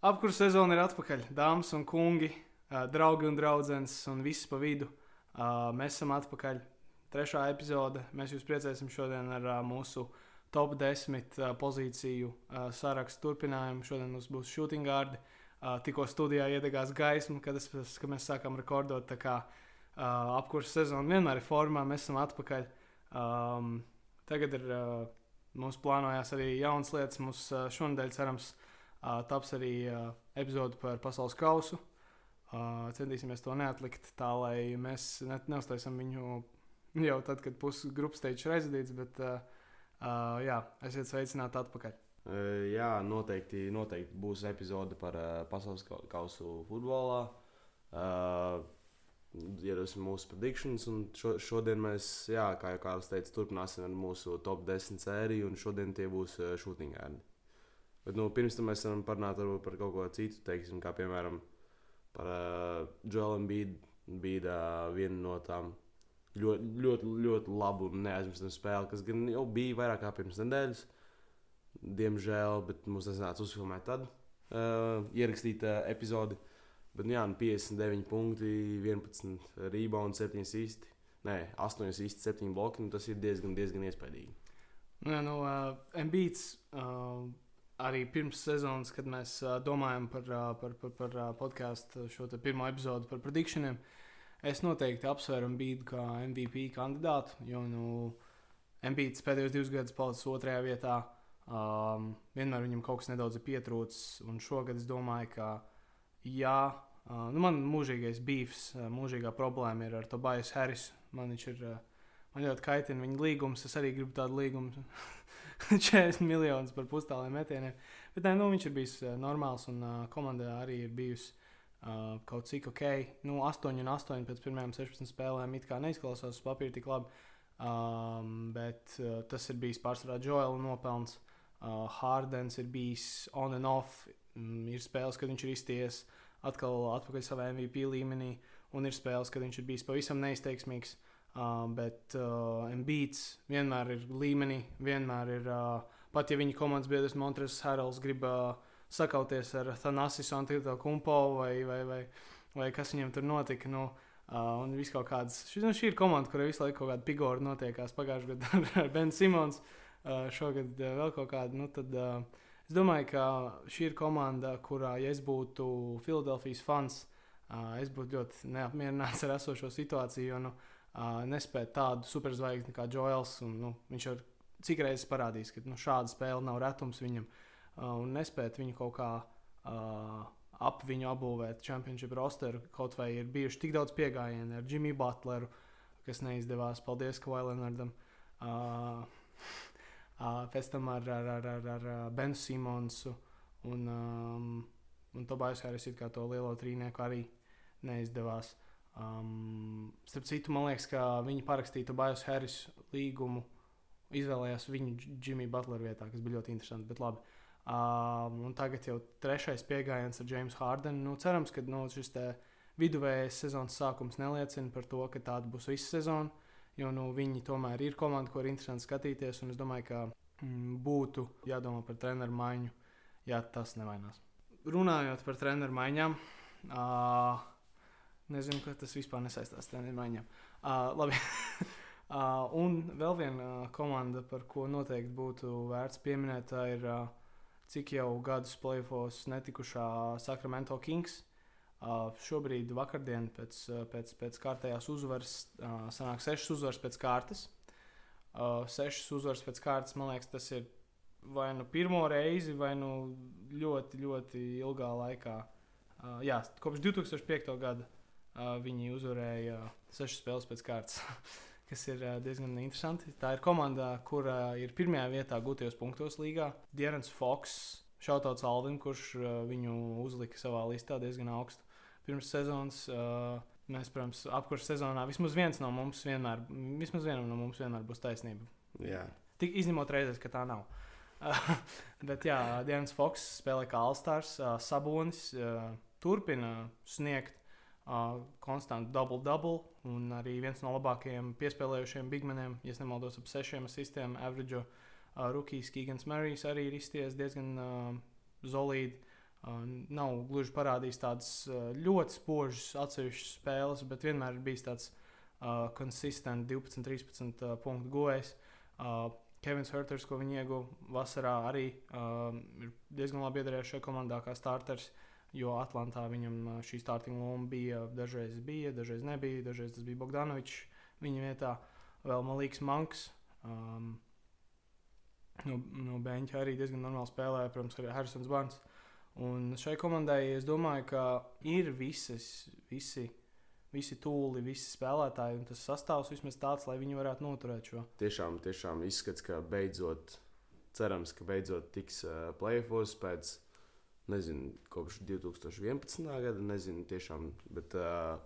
Apkurss sezona ir atpakaļ. Dāmas un kungi, draugi un draudzenes un viss pa vidu. Mēs esam atpakaļ. Trešā epizode. Mēs jūs priecēsim šodien ar mūsu top 10 uh, pozīciju sarakstu turpinājumu. Šodien mums būs shooting guardi. Uh, tikko studijā iedegās gaisma, kad, es, kad mēs sākām rekordot. Tā kā apkurss sezona vienmēr ir formā, mēs esam atpakaļ. Tagad ir, mums plānojās arī jaunas lietas. Mums šonadēļ cerams, Uh, taps arī epizode par pasaules kausu. Centīsimies to neatlikt tā, lai mēs ne, neuztaisām viņu jau tad, kad puses grupas teiks reizedīts, bet jā, esiet sveicināti atpakaļ. Jā, noteikti, noteikti būs epizode par pasaules kausu futbolā. Uh, Iedosim mūsu predikcijas, šo, šodien mēs, jā, kā jau Kārlis teica, turpināsim ar mūsu top 10 sēriju, un šodien tie būs ērni. Bet nu, pirms tam mēs varam parunāt par kaut ko citu, teiksim, kā piemēram par uh, Joelu Bīdu. Bija uh, viena no tām ļoti, ļoti, ļoti labu un neaizmirstamu spēli, kas gan jau bija vairāk kā pirms nedēļas. Diemžēl, bet mums tas nāca uzfilmēt tad, uh, ierakstīt uh, epizodi. Bet, nu, jā, 59 punkti, 11 rebounds, 7 īsti. Nē, 8 īsti, 7 bloki. Nu, tas ir diezgan, diezgan iespaidīgi. Nu, jā, nu, uh, Mbīts. Uh arī pirms sezonas, kad mēs domājam par, par, par, par podkāstu, šo pirmo epizodu par predikšaniem, es noteikti apsveru Mbīdu kā MVP kandidātu. Jo nu, Mbīds pēdējos divus gadus palicis otrajā vietā. Um, vienmēr viņam kaut kas nedaudz ir pietrūcis. Un šogad es domāju, ka jā, uh, nu man mūžīgais beefs, mūžīgā problēma ir ar Tobijas Harris. Man viņš ir. Uh, Man ļoti kaitina viņa līgums. Es arī gribu tādu līgumu. 40 miljonus par pustāliem metieniem. Bet nē, nu, viņš ir bijis uh, normāls un uh, komandā arī ir bijusi uh, kaut cik ok. Nu, 8 un 8 pēc pirmajām 16 spēlēm it kā neizklausās uz papīra tik labi. Um, bet uh, tas ir bijis pārsvarā Joela nopelns. Uh, Hārdens ir bijis on and off. Mm, ir spēles, kad viņš ir izties atkal atpakaļ savā MVP līmenī, un ir spēles, kad viņš ir bijis pavisam neizteiksmīgs. Uh, Uh, bet uh, Mbīts vienmēr ir līmenī, vienmēr ir. Uh, pat ja viņa komandas biedrs Montres Haralds grib uh, sakauties ar Thanasis Antito Kumpo vai, vai, vai, vai kas viņam tur notika. Nu, Uh, un viss kaut kādas. Šī, nu, šī ir komanda, kurai visu laiku kaut kāda figūra notiekās. Pagājušajā gadā ar Benu Simons, uh, šogad uh, vēl kaut kāda. Nu, tad, uh, es domāju, ka šī ir komanda, kurā, ja es būtu Filadelfijas fans, uh, es būtu ļoti neapmierināts ar esošo situāciju. Jo, nu, uh, uh, nespēt tādu superzvaigzni kā Joels. Un, nu, viņš jau cik reizes parādījis, ka nu, šāda spēle nav retums viņam. Uh, un nespēt viņu kaut kā uh, ap viņu apbūvēt championship rosteru. Kaut vai ir bijuši tik daudz piegājienu ar Jimmy Butleru, kas neizdevās. Paldies Kvailernardam. Uh, uh, pēc tam ar, ar, ar, ar, ar Benu Simonsu un, um, un Tobais Harris kā to lielo trīnieku arī neizdevās. Uh, Um, starp citu, man liekas, ka viņi parakstītu Bajos Harris līgumu, izvēlējās viņu Jimmy Butler vietā, kas bija ļoti interesanti. Bet labi. Um, un tagad jau trešais pieejams ar Jamesu Hārdenu. Nu, cerams, ka nu, šis viduvējais sezonas sākums neliecina par to, ka tāda būs visa sezona. Jo nu, viņi tomēr ir komanda, ko ir interesanti skatīties. Es domāju, ka mm, būtu jādomā par treneru maiņu, ja tas nevainās. Runājot par treneru maiņām, uh, Nezinu, ka tas vispār nesaistās ar treniņu maiņām. Uh, labi. uh, un vēl viena uh, komanda, par ko noteikti būtu vērts pieminēt, ir uh, cik jau gadus plēfos netikušā Sacramento Kings. Uh, šobrīd, vakardien, pēc, pēc, pēc kārtējās uzvaras, uh, sanāk sešas uzvaras pēc kārtas. Uh, sešas uzvaras pēc kārtas, man liekas, tas ir vai nu pirmo reizi, vai nu ļoti, ļoti ilgā laikā. Uh, jā, kopš 2005. gada viņi uzvarēja sešas spēles pēc kārtas. kas ir diezgan interesanti. Tā ir komanda, kur ir pirmajā vietā gūtajos punktos līgā. Dienas Fox, šautauts Alvin, kurš viņu uzlika savā listā diezgan augstu pirms sezonas. Mēs, protams, apkurss sezonā vismaz viens no mums vienmēr, vismaz vienam no mums vienmēr būs taisnība. Jā. Tik izņemot reizes, ka tā nav. Bet jā, Dienas Fox spēlē kā Alstārs, Sabonis turpina sniegt konstantu double-double. Un arī viens no labākajiem piespēlējušiem bigmaniem, ja nemaldos, ap sešiem asistiem, average uh, rookies Kigans Marijs arī ir izties diezgan uh, solīdi. Uh, nav gluži parādījis tādas uh, ļoti spožas atsevišķas spēles, bet vienmēr ir bijis tāds uh, konsistents 12, 13 uh, punktu guvējs. Uh, Kevins Hurters, ko viņi ieguva vasarā, arī uh, ir diezgan labi iedarbojies šajā komandā kā starters. Jo Atlantā viņam šī starting loma bija dažreiz bija, dažreiz nebija, dažreiz tas bija Bogdanovičs viņa vietā. Vēl Malīks Manks. Um, no, no Beņķa arī diezgan normāli spēlēja, protams, arī Harrisons Barnes. Un šai komandai es domāju, ka ir visas, visi, visi tūli, visi spēlētāji, un tas sastāvs vismaz tāds, lai viņi varētu noturēt šo. Tiešām, tiešām izskats, ka beidzot, cerams, ka beidzot tiks uh, playoffs pēc, nezinu, kopš 2011. gada, nezinu, tiešām, bet. Uh,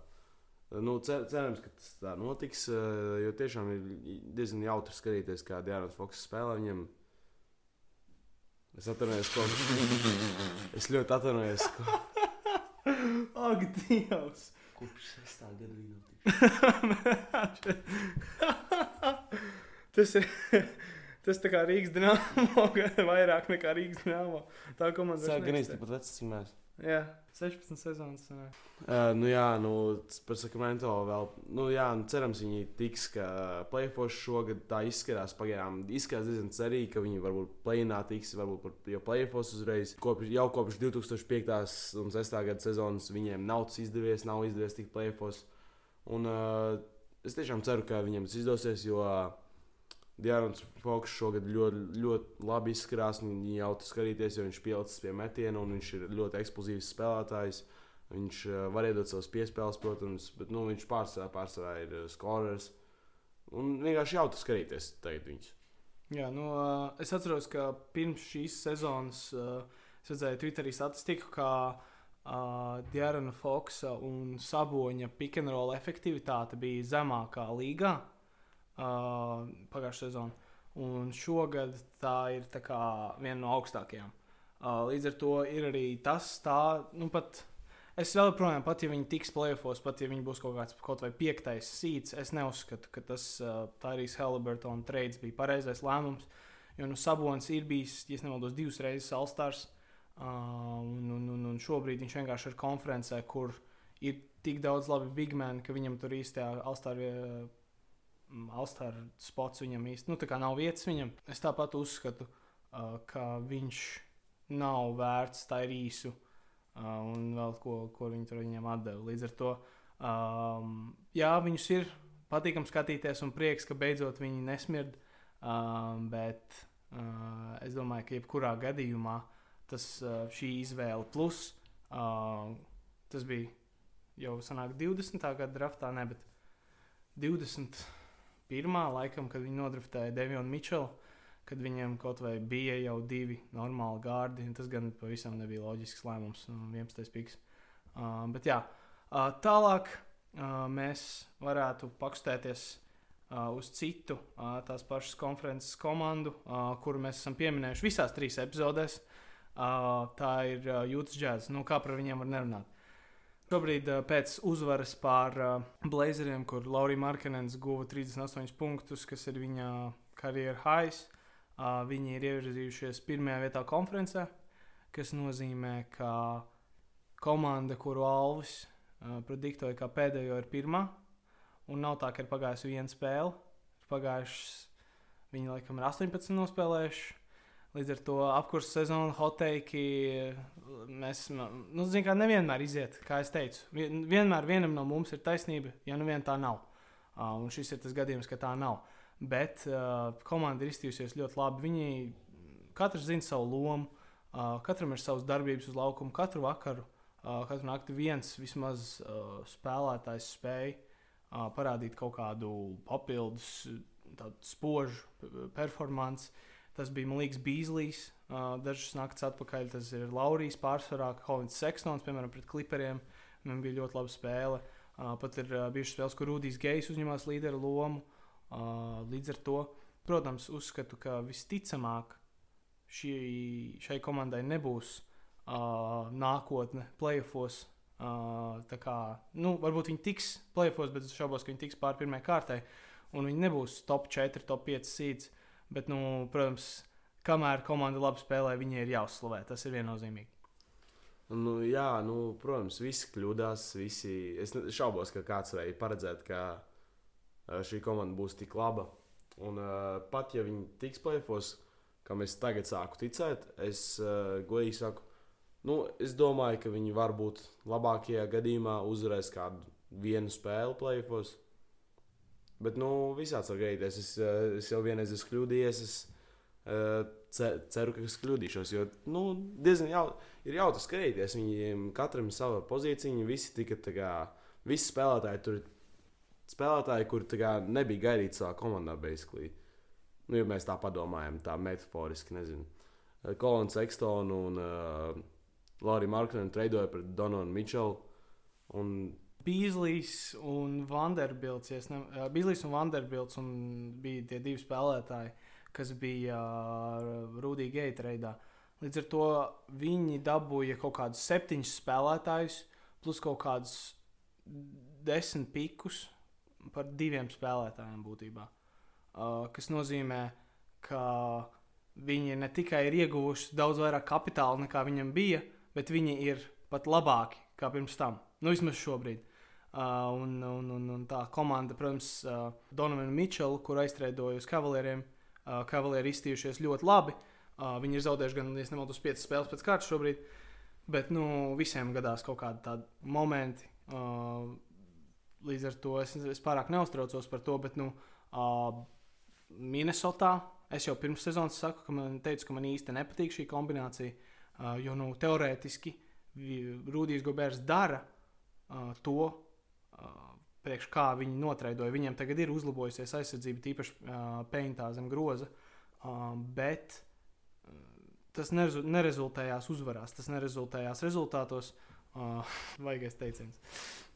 Nu, cer, cerams, ka tas tā notiks. Uh, jo tiešām ir diezgan jautri skatīties, kā Dārns Foks spēlē. Viņam Es atvainojos, ko. es ļoti atvainojos. Ko... Ak, Dievs! Kopš 6. gada viņa Tas ir. Tas tā kā Rīgas dīnāmo, vairāk nekā Rīgas dīnāmo. Tā komanda ir. Gan īsti pat mēs. Jā, 16 sezonas. Uh, nu, jā, nu, par Sakramento vēl. Nu, jā, nu, cerams, viņi tiks, ka plēfos šogad tā izskatās. Pagaidām izskatās diezgan cerīgi, ka viņi varbūt plēnā tiks, varbūt jau plēfos uzreiz. Kopš, jau kopš 2005. un 2006. gada sezonas viņiem nav izdevies, nav izdevies tikt plēfos. Un uh, es tiešām ceru, ka viņiem tas izdosies, jo uh, Diārons Falks šogad ļoti, ļoti labi izskatās. Viņa jau tas skatīties, jo viņš pielicis pie metiena un viņš ir ļoti eksplozīvs spēlētājs. Viņš uh, var iedot savas piespēles, protams, bet nu, viņš pārsvarā, pārsvarā ir uh, skorers. Un vienkārši jau tas skatīties tagad viņus. Jā, nu, uh, es atceros, ka pirms šīs sezonas es redzēju Twitterī statistiku, ka Diārona Foksa un Saboņa roll efektivitāte bija zemākā līgā uh, pagājušā sezonā. Un šogad tā ir tā kā, viena no augstākajām. Uh, līdz ar to ir arī tas, tā, nu pat. Es vēl joprojām, pat ja viņi tiks plēsofos, pat ja viņi būs kaut kāds kaut vai piektais sīts, es neuzskatu, ka tas uh, Tārijas Haliburtona trades bija pareizais lēmums. Jo nu, Sabons ir bijis, ja nemaldos, divas reizes Alstārs. Uh, un, un, un, un šobrīd viņš vienkārši ir konferencē, kur ir tik daudz labi bigmeni, ka viņam tur īstajā Alstāra Alstāra spots viņam īsti nu, nav vietas viņam. Es tāpat uzskatu, uh, ka viņš nav vērts tā ir īsu uh, un vēl ko, ko viņi tur viņam atdeva. Līdz ar to, um, jā, viņus ir patīkami skatīties un prieks, ka beidzot viņi nesmird. Um, bet uh, es domāju, ka jebkurā gadījumā tas, uh, šī izvēle plus uh, tas bija jau sanāk 20. gada draftā, ne, bet 20 pirmā, laikam, kad viņi nodraftēja Devionu Mičelu, kad viņiem kaut vai bija jau divi normāli gārdi. Tas gan pavisam nebija loģisks lēmums, 11. piks. Uh, bet jā, uh, tālāk uh, mēs varētu pakustēties uh, uz citu uh, tās pašas konferences komandu, uh, kuru mēs esam pieminējuši visās trīs epizodēs. Uh, tā ir uh, Jūtas Jazz. Nu, kā par viņiem var nerunāt? Šobrīd pēc uzvaras pār Blazeriem, kur Laurija Markenens guva 38 punktus, kas ir viņa karjeras highs, viņi ir ievirzījušies pirmajā vietā konferencē, kas nozīmē, ka komanda, kuru Alvis prediktoja kā pēdējo, ir pirmā. Un nav tā, ka ir pagājusi viena spēle. Ir pagājušas, viņi laikam ir 18 nospēlējuši. Līdz ar to apkursu sezonu hoteiki mēs, nu, zinām, kā nevienmēr iziet, kā es teicu. Vienmēr vienam no mums ir taisnība, ja nu vien tā nav. Uh, un šis ir tas gadījums, ka tā nav. Bet uh, komanda ir iztījusies ļoti labi. Viņi katrs zina savu lomu, uh, katram ir savs darbības uz laukuma. Katru vakaru, katru nakti viens vismaz spēlētājs spēj uh, parādīt kaut kādu papildus, spožu performanci. Tas bija Malīgs Bīslijs. Uh, dažas naktas atpakaļ tas ir Laurijas pārsvarā, Hovins Sekstons, piemēram, pret Kliperiem. Viņam bija ļoti laba spēle. Uh, pat ir uh, bijušas spēles, kur Rudijs Gejs uzņemās līderu lomu. Uh, līdz ar to, protams, uzskatu, ka visticamāk šī, šai komandai nebūs uh, nākotne playoffs. Uh, tā kā, nu, varbūt viņi tiks playoffs, bet es šaubos, ka viņi tiks pāri pirmajai kārtai. Un viņi nebūs top 4, top 5 sīdzi. Bet, nu, protams, kamēr komanda labi spēlē, viņai ir jāuzslavē. Tas ir viennozīmīgi. Nu, jā, nu, protams, visi kļūdās. Visi... Es šaubos, ka kāds varēja paredzēt, ka ā, šī komanda būs tik laba. Un uh, pat ja viņi tiks plēfos, kam es tagad sāku ticēt, es uh, godīgi saku, nu, es domāju, ka viņi varbūt labākajā gadījumā uzvarēs kādu vienu spēli plēfos. Bet, nu, visāds var gadīties. Es, es jau vienreiz esmu kļūdījies. Es ce- ceru, ka es kļūdīšos. Jo, nu, diezgan jau, ir jautri skatīties. Viņiem katram ir sava pozīcija. Viņi visi tika tā kā, visi spēlētāji tur ir spēlētāji, kur tā kā, nebija gaidīti savā komandā. Basically. Nu, ja mēs tā padomājam, tā metaforiski, nezinu. Kolons Ekstonu un uh, Lorija Marklinu treidoja pret Dononu Mičelu. Un Bīslis un Vanderbilts. Ja ne... Bīslis un Vanderbilts un bija tie divi spēlētāji, kas bija uh, Rudija Geita reidā. Līdz ar to viņi dabūja kaut kādus septiņus spēlētājus, plus kaut kādus desmit pikus par diviem spēlētājiem būtībā. Uh, kas nozīmē, ka viņi ne tikai ir ieguvuši daudz vairāk kapitāla nekā viņam bija, bet viņi ir pat labāki kā pirms tam. Nu, vismaz šobrīd. Uh, un, un, un, un tā komanda, protams, uh, Donovana Mičela, kur aizstrēdoja uz kavalieriem, uh, kavalieri izstījušies ļoti labi. Uh, viņi ir zaudējuši gan, ja nemaldos, 5 spēles pēc kārtas šobrīd. Bet nu, visiem gadās kaut kādi tādi momenti. Uh, līdz ar to es, es pārāk neuztraucos par to. Bet, nu, uh, Minnesotā es jau pirms sezonas saku, ka man teicu, ka man īsti nepatīk šī kombinācija. Uh, jo nu, teorētiski Rudijs Gobērs dara uh, to, priekš kā viņi notreidoja. Viņiem tagad ir uzlabojusies aizsardzība, tīpaši uh, peintā zem groza. Uh, bet uh, tas nerezu, nerezultējās uzvarās, tas nerezultējās rezultātos. Uh, Vaigais teiciens.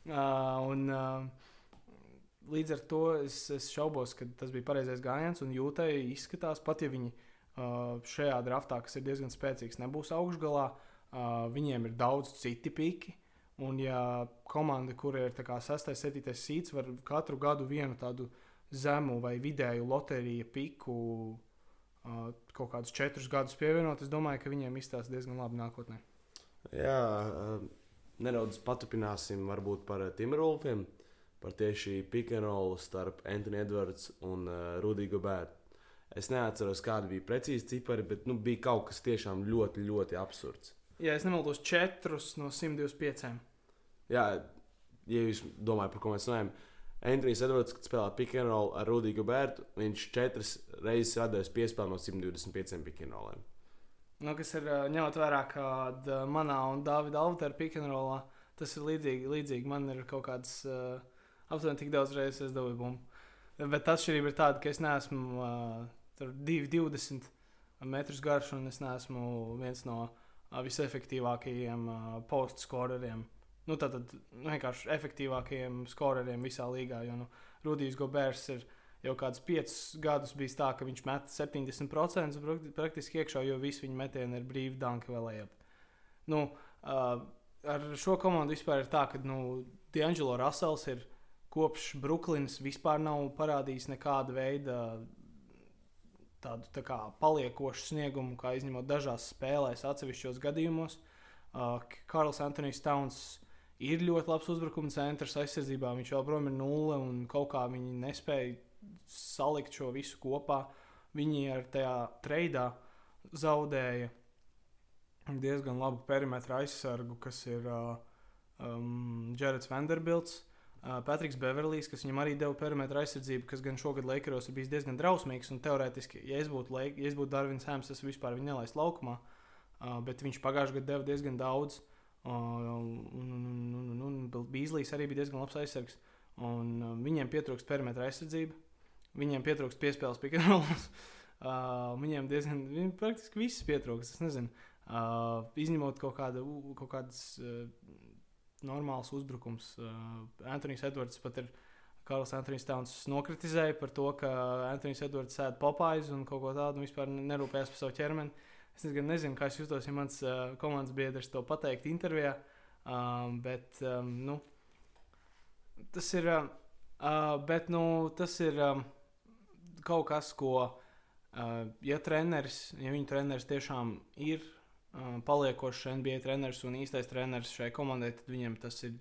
Uh, un, uh, līdz ar to es, es šaubos, ka tas bija pareizais gājiens. Un jūtai izskatās, pat ja viņi uh, šajā draftā, kas ir diezgan spēcīgs, nebūs augšgalā, uh, viņiem ir daudz citi pīki. Un, ja komanda, kur ir 6, 7 sīts, var katru gadu vienu tādu zemu vai vidēju loteriju piku uh, kaut kādus četrus gadus pievienot, es domāju, ka viņiem izstāsta diezgan labi nākotnē. Jā, nedaudz paturpināsim varbūt par Timberwolfiem, par tieši roll starp Antoni Edvards un uh, Rudiju Gobērtu. Es neatceros, kādi bija precīzi cipari, bet nu, bija kaut kas tiešām ļoti, ļoti absurds. Ja es nemaldos, 4 no 125. Jā, ja jūs domājat, par ko mēs runājam, Antonius Edvards, kad spēlē roll ar Rudiju Gobērtu, viņš četras reizes radījis piespēli no 125 pick and rolliem. Nu, kas ir ņemot vērā, ka manā un Dāvida Altera pikantrolā tas ir līdzīgi. līdzīgi. Man ir kaut kāds uh, aptuveni tik daudz reizes es dabūju bumbu. Bet atšķirība ir tāda, ka es neesmu uh, 2,20 metrus garš un es neesmu viens no visefektīvākajiem uh, postu skoreriem. Nu, tātad vienkārši efektīvākajiem skoreriem visā līgā. Jo nu, Rudijs Gobērs ir jau kādus piecus gadus bijis tā, ka viņš met 70% prakti- praktiski iekšā, jo visi viņa metieni ir brīvi danka vēl ejot. Nu, ar šo komandu vispār ir tā, ka nu, D'Angelo Russells ir kopš Brooklynas vispār nav parādījis nekāda veida tādu tā kā paliekošu sniegumu, kā izņemot dažās spēlēs, atsevišķos gadījumos. Uh, Karls Antonius Towns ir ļoti labs uzbrukuma centrs aizsardzībā. Viņš joprojām ir nulle un kaut kā viņi nespēja salikt šo visu kopā. Viņi ar tajā treidā zaudēja diezgan labu perimetra aizsargu, kas ir uh, um, Jareds Vanderbilts. Patriks Beverlijs, kas viņam arī deva perimetra aizsardzību, kas gan šogad Lakeros ir bijis diezgan drausmīgs. Teorētiski, ja es būtu, Lake, ja es būtu Darvins Hēms, es vispār viņu nelaistu laukumā. Uh, bet viņš pagājušajā gadā deva diezgan daudz. Un, Bīslīs arī bija diezgan labs aizsargs. Un, uh, viņiem pietrūkst perimetra aizsardzība. Viņiem pietrūkst piespēles pikantrolas. Uh, viņiem diezgan, viņi praktiski viss pietrūkst. Es nezinu, uh, izņemot kaut, kādu, kaut kādas uh, normāls uzbrukums. Uh, Antonius Edvards pat ir. Karls Antonius Towns nokritizēja par to, ka Antonius Edvards sēž popājas un kaut ko tādu un vispār nerūpējas par savu ķermeni. Es nezinu, kā es jutos, ja mans uh, komandas biedrs to pateikt intervijā. Um, bet um, nu, tas ir. Uh, uh, bet nu, tas ir um, kaut kas, ko. Uh, ja treneris, ja viņa treneris tiešām ir paliekošs NBA treneris un īstais treneris šai komandai, tad viņiem tas ir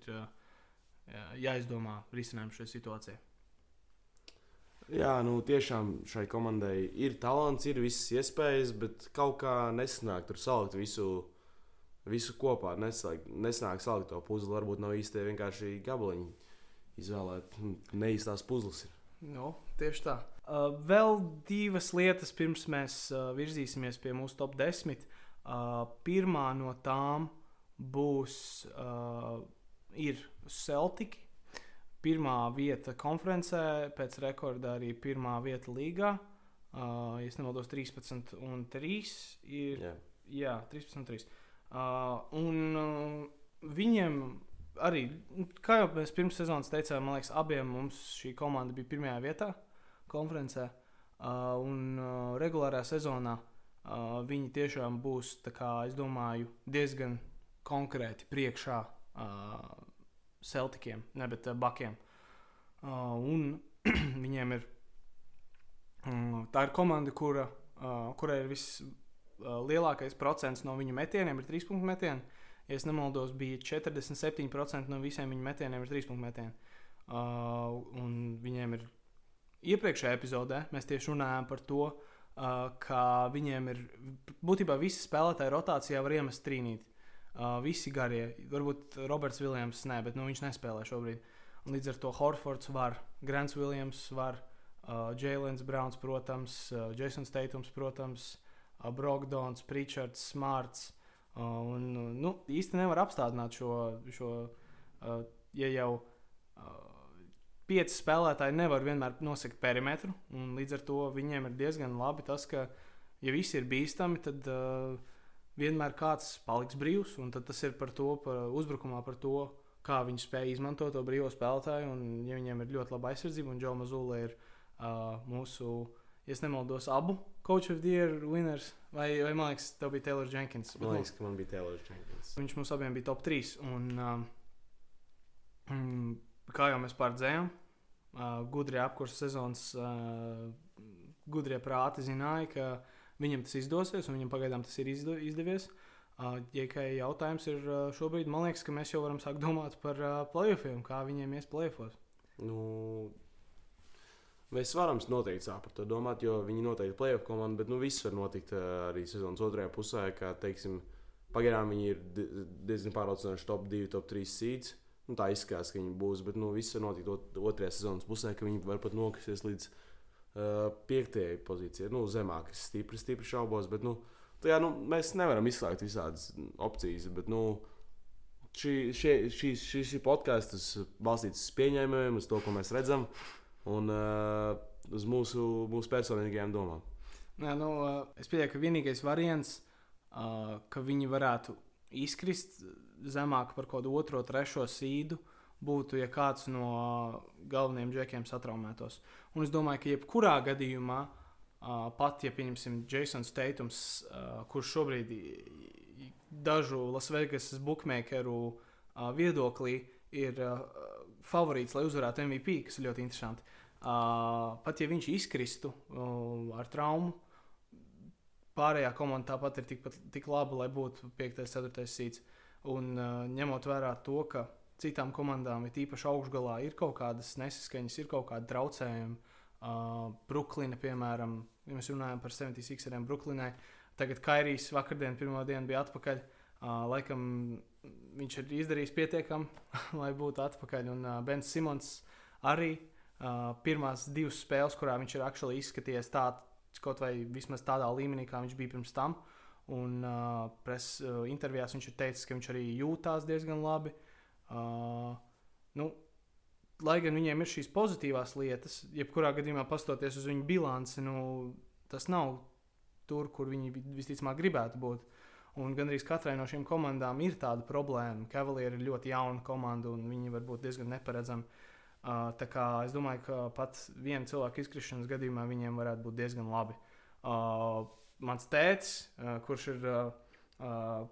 jāizdomā risinājums šai situācijai. Jā, nu tiešām šai komandai ir talants, ir visas iespējas, bet kaut kā nesanāk tur salikt visu, visu kopā. Nesanāk, nesanāk salikt to puzli. Varbūt nav īsti vienkārši gabaliņi izvēlēt. Neīstās puzles ir. Nu, tieši tā. Uh, vēl divas lietas, pirms mēs uh, virzīsimies pie mūsu top 10. Uh, pirmā no tām būs uh, Celtic pirmā vieta konferencē, pēc rekorda arī pirmā vieta līgā. Uh, ja nemaldos, 13 un 3 ir. Yeah. Jā, 13 un 3. Uh, un uh, viņiem arī, nu, kā jau mēs pirms sezonas teicām, man liekas, abiem mums šī komanda bija pirmajā vietā konferencē. Uh, un uh, regulārā sezonā uh, viņi tiešām būs, kā, domāju, diezgan konkrēti priekšā uh, Celtikiem, ne bet uh, Bakiem. Uh, un viņiem ir um, tā ir komanda, kura, uh, kurai ir vislielākais uh, procents no viņu metieniem, ir trīs punktu metieni. Ja es nemaldos, bija 47% no visiem viņu metieniem ir trīs punktu metieni. Uh, un viņiem ir iepriekšējā epizodē mēs tieši runājām par to, uh, ka viņiem ir būtībā visi spēlētāji rotācijā var iemest trīnīt. Uh, visi garie, varbūt Roberts Viljams, nē, bet nu, viņš nespēlē šobrīd. Un līdz ar to Horfords var, Grants Viljams var, uh, Jēlens Browns, protams, Jasons Teitums, protams, Brokdons, Pritchards, Smarts. Un, nu, īsti nevar apstādināt šo, šo ja jau pieci spēlētāji nevar vienmēr nosegt perimetru. Līdz ar to viņiem ir diezgan labi tas, ka, ja visi ir bīstami, tad uh, vienmēr kāds paliks brīvs. Tas ir par to, par uzbrukumā, par to, kā viņi spēj izmantot to brīvo spēlētāju. Un, ja viņiem ir ļoti laba aizsardzība, un Džo Mazula ir uh, mūsu, ja nemaldos, abu Coach of the Year winners, vai, vai man liekas, tev bija Taylor Jenkins. Man liekas, ka man bija Taylor Jenkins. Viņš mums abiem bija top 3. Un, mm, kā jau mēs pārdzējām, uh, gudrie apkurses sezonas, uh, gudrie prāti zināja, ka viņam tas izdosies, un viņam pagaidām tas ir izdo, izdevies. Uh, ja tikai jautājums ir uh, šobrīd, man liekas, ka mēs jau varam sākt domāt par uh, playoffiem, kā viņiem ies playoffos. Nu, mēs varam noteikti sākt par to domāt, jo viņi noteikti ir playoff komanda, bet nu, viss var notikt uh, arī sezonas otrajā pusē. Kā, teiksim, pagaidām viņi ir diezgan pārliecinoši top 2, top 3 seeds. Nu, tā izskatās, ka viņi būs, bet nu, viss var notikt ot otrajā sezonas pusē, ka viņi var pat nokristies līdz uh, piektajai pozīcijai. Nu, zemāk, es stipri, stipri šaubos. Bet, nu, jā, nu, mēs nevaram izslēgt visādas opcijas. Bet, nu, šī, šie, šīs, šīs ir podkāstus balstīts uz pieņēmumiem, uz to, ko mēs redzam, un uh, uz mūsu, mūsu personīgajām domām. Jā, nu, es pieņemu, ka vienīgais variants, uh, ka viņi varētu izkrist zemāk par kaut kādu otro, trešo sīdu, būtu, ja kāds no galvenajiem džekiem satraumētos. Un es domāju, ka jebkurā gadījumā, pat ja pieņemsim Jasons Teitums, kurš šobrīd dažu Lasvegas bookmakeru viedoklī ir favorīts, lai uzvarētu MVP, kas ir ļoti interesanti. Pat ja viņš izkristu ar traumu, pārējā komanda tāpat ir tikpat, tik laba, lai būtu 5. un 4. sīts. Un uh, ņemot vērā to, ka citām komandām, ir īpaši augšgalā, ir kaut kādas nesaskaņas, ir kaut kādi traucējumi. Uh, Brooklyna, piemēram, ja mēs runājam par 76. Brooklinai, tagad Kairijs vakardien, pirmā diena bija atpakaļ. Uh, laikam viņš ir izdarījis pietiekami, lai būtu atpakaļ. Un uh, Bens Simons arī uh, pirmās divas spēles, kurā viņš ir izskatījies tā, kaut vai vismaz tādā līmenī, kā viņš bija pirms tam. Un uh, preses uh, intervijās viņš ir teicis, ka viņš arī jūtās diezgan labi. Uh, nu, lai gan viņiem ir šīs pozitīvās lietas, jebkurā gadījumā pastoties uz viņu bilanci, nu, tas nav tur, kur viņi visticamāk gribētu būt. Un gandrīz katrai no šīm komandām ir tāda problēma. Cavalieri ir ļoti jauna komanda, un viņi var būt diezgan neparedzami. Uh, tā kā es domāju, ka pat viena cilvēka izkrišanas gadījumā viņiem varētu būt diezgan labi. Uh, mans tēvs, kurš ir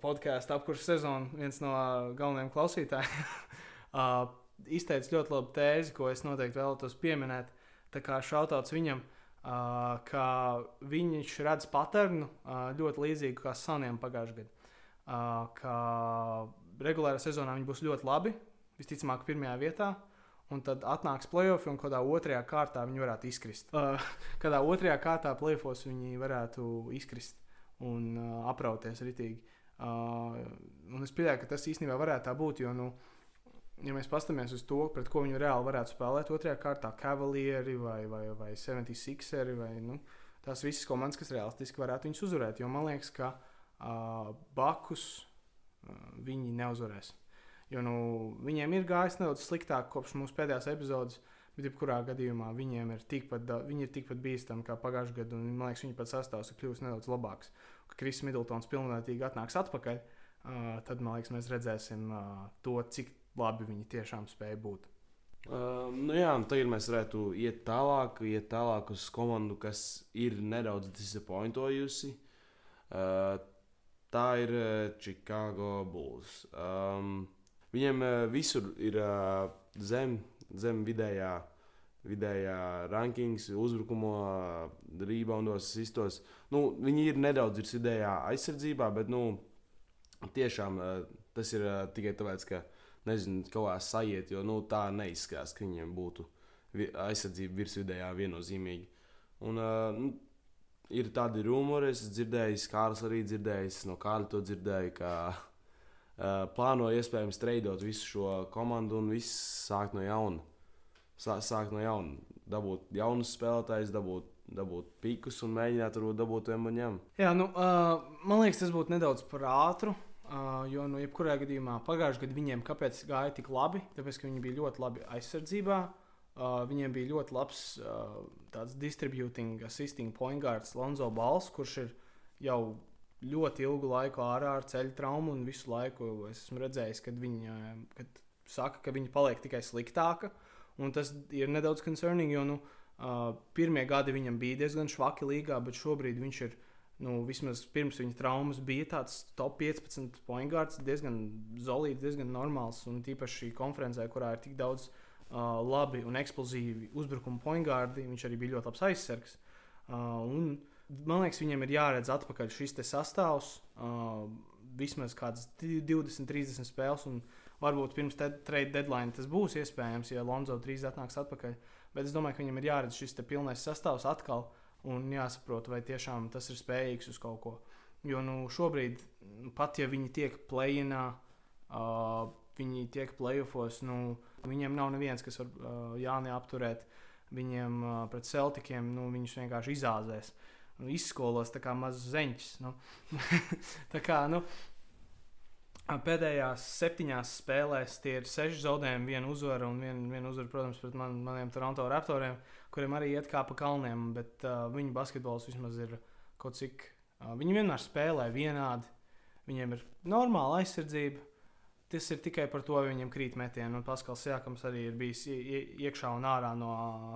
podkāstu apkursu sezonu, viens no galvenajiem klausītājiem, izteica ļoti labu tēzi, ko es noteikti vēlētos pieminēt. Tā kā šautauts viņam, ka viņš redz paternu ļoti līdzīgu kā Saniem pagājušajā gadā. ka regulārā sezonā viņi būs ļoti labi, visticamāk, pirmajā vietā. Un tad atnāks playoff, un kādā otrajā kārtā viņi varētu izkrist. Uh, kādā otrajā kārtā playoffs viņi varētu izkrist un uh, aprauties ritīgi. Uh, un es pieņēmu, ka tas īstenībā varētu tā būt. Jo, nu, ja mēs paskatāmies uz to, pret ko viņi reāli varētu spēlēt otrajā kārtā, Cavalieri vai, vai, vai 76eri, vai nu, tās visas komandas, kas realistiski varētu viņus uzvarēt. Jo man liekas, ka uh, Bakus uh, viņi neuzvarēs. Jo nu, viņiem ir gājis nedaudz sliktāk kopš mūsu pēdējās epizodes, bet jebkurā gadījumā viņiem ir tikpat, viņi ir tikpat bīstami kā pagājušajā gadā. Man liekas, viņi pat sastāvs ir kļuvis nedaudz labāks. Kad Kris Middletons pilnvērtīgi atnāks atpakaļ, uh, tad man liekas, mēs redzēsim uh, to, cik labi viņi tiešām spēja būt. Uh, nu jā, tagad mēs varētu iet tālāk, iet tālāk uz komandu, kas ir nedaudz disappointojusi. Uh, tā ir Chicago Bulls. Um, Viņiem uh, visur ir uh, zem, zem vidējā, vidējā rankings, uzbrukumā, reboundos, iztos. Nu, viņi ir nedaudz ir vidējā aizsardzībā, bet nu, tiešām tas ir tikai tāpēc, ka nezinu, kaut kā sajiet, jo nu, tā neizskatās, ka viņiem būtu aizsardzība virsvidējā viennozīmīgi. Un, nu, ir tādi rumori, es dzirdēju, Kārlis arī dzirdējis, no Kārļa to dzirdēju, ka plāno iespējams treidot visu šo komandu un viss sākt no jauna. Sā, sākt no jauna, dabūt jaunus spēlētājus, dabūt, dabūt pīkus un mēģināt varbūt dabūt vienam. Jā, nu, uh, man liekas, tas būtu nedaudz par ātru. Uh, jo, nu, jebkurā gadījumā pagājušajā gadā viņiem kāpēc gāja tik labi? Tāpēc, ka viņi bija ļoti labi aizsardzībā. Uh, viņiem bija ļoti labs uh, tāds distributing, assisting point guards Lonzo Balls, kurš ir jau ļoti ilgu laiku ārā ar ceļu traumu, un visu laiku es esmu redzējis, kad viņi kad saka, ka viņi paliek tikai sliktāka. Tas ir nedaudz concerning, jo nu, uh, pirmie gadi viņam bija diezgan švaki līgā, bet šobrīd viņš ir. Nu, vismaz pirms viņa traumas bija tāds top 15 point guards, diezgan solīts, diezgan normāls. Un tīpaši šī konferencē, kurā ir tik daudz uh, labi un eksplozīvi uzbrukuma point guardi, viņš arī bija ļoti labs aizsargs. Uh, un, uh, Man liekas, viņiem ir jāredz atpakaļ šis sastāvs. Uh, vismaz kādas 20, 30 spēles, un varbūt pirms trade deadline tas būs iespējams, ja Lonzo drīz atnāks atpakaļ. Bet es domāju, ka viņam ir jāredz šis pilnais sastāvs atkal un jāsaprot, vai tiešām tas ir spējīgs uz kaut ko. Jo nu, šobrīd, pat ja viņi tiek plēnā, uh, viņi tiek playoffs, nu, viņiem nav neviens, kas var uh, Jāni apturēt. Viņiem uh, pret Celtikiem nu, viņus vienkārši izāzēs. Uh, nu, izskolos kā mazus zeņķus. Nu. tā kā nu, pēdējās septiņās spēlēs tie ir seši zaudējumi, viena uzvara un viena vien uzvara, protams, pret man, maniem Toronto raptoriem, kuriem arī iet kā pa kalniem, bet uh, viņu basketbols vismaz ir kaut cik. Uh, viņi vienmēr spēlē vienādi. Viņiem ir normāla aizsardzība. Tas ir tikai par to, vai viņiem krīt metieni. Un Paskals Jākams arī ir bijis iekšā un ārā no,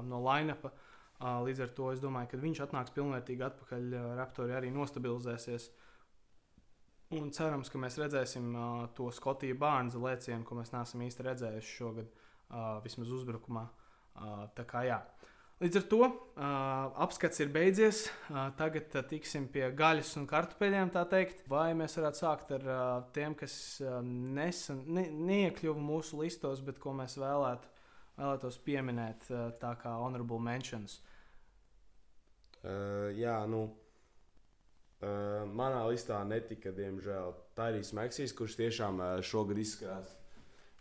no line-upa. Uh, Līdz ar to es domāju, ka viņš atnāks pilnvērtīgi atpakaļ. Raptori arī nostabilizēsies. Un cerams, ka mēs redzēsim uh, to Skotiju Bārnza lēcienu, ko mēs neesam īsti redzējuši šogad, uh, vismaz uzbrukumā. Uh, tā kā jā. Līdz ar to uh, apskats ir beidzies. Uh, tagad uh, tiksim pie gaļas un kartupeļiem, tā teikt. Vai mēs varētu sākt ar uh, tiem, kas uh, nesen ne, neiekļuva mūsu listos, bet ko mēs vēlētu, vēlētos pieminēt, uh, tā kā honorable mentions. Uh, jā, nu, uh, manā listā netika, diemžēl, Tairijs Meksīs, kurš tiešām uh, šogad izskatās,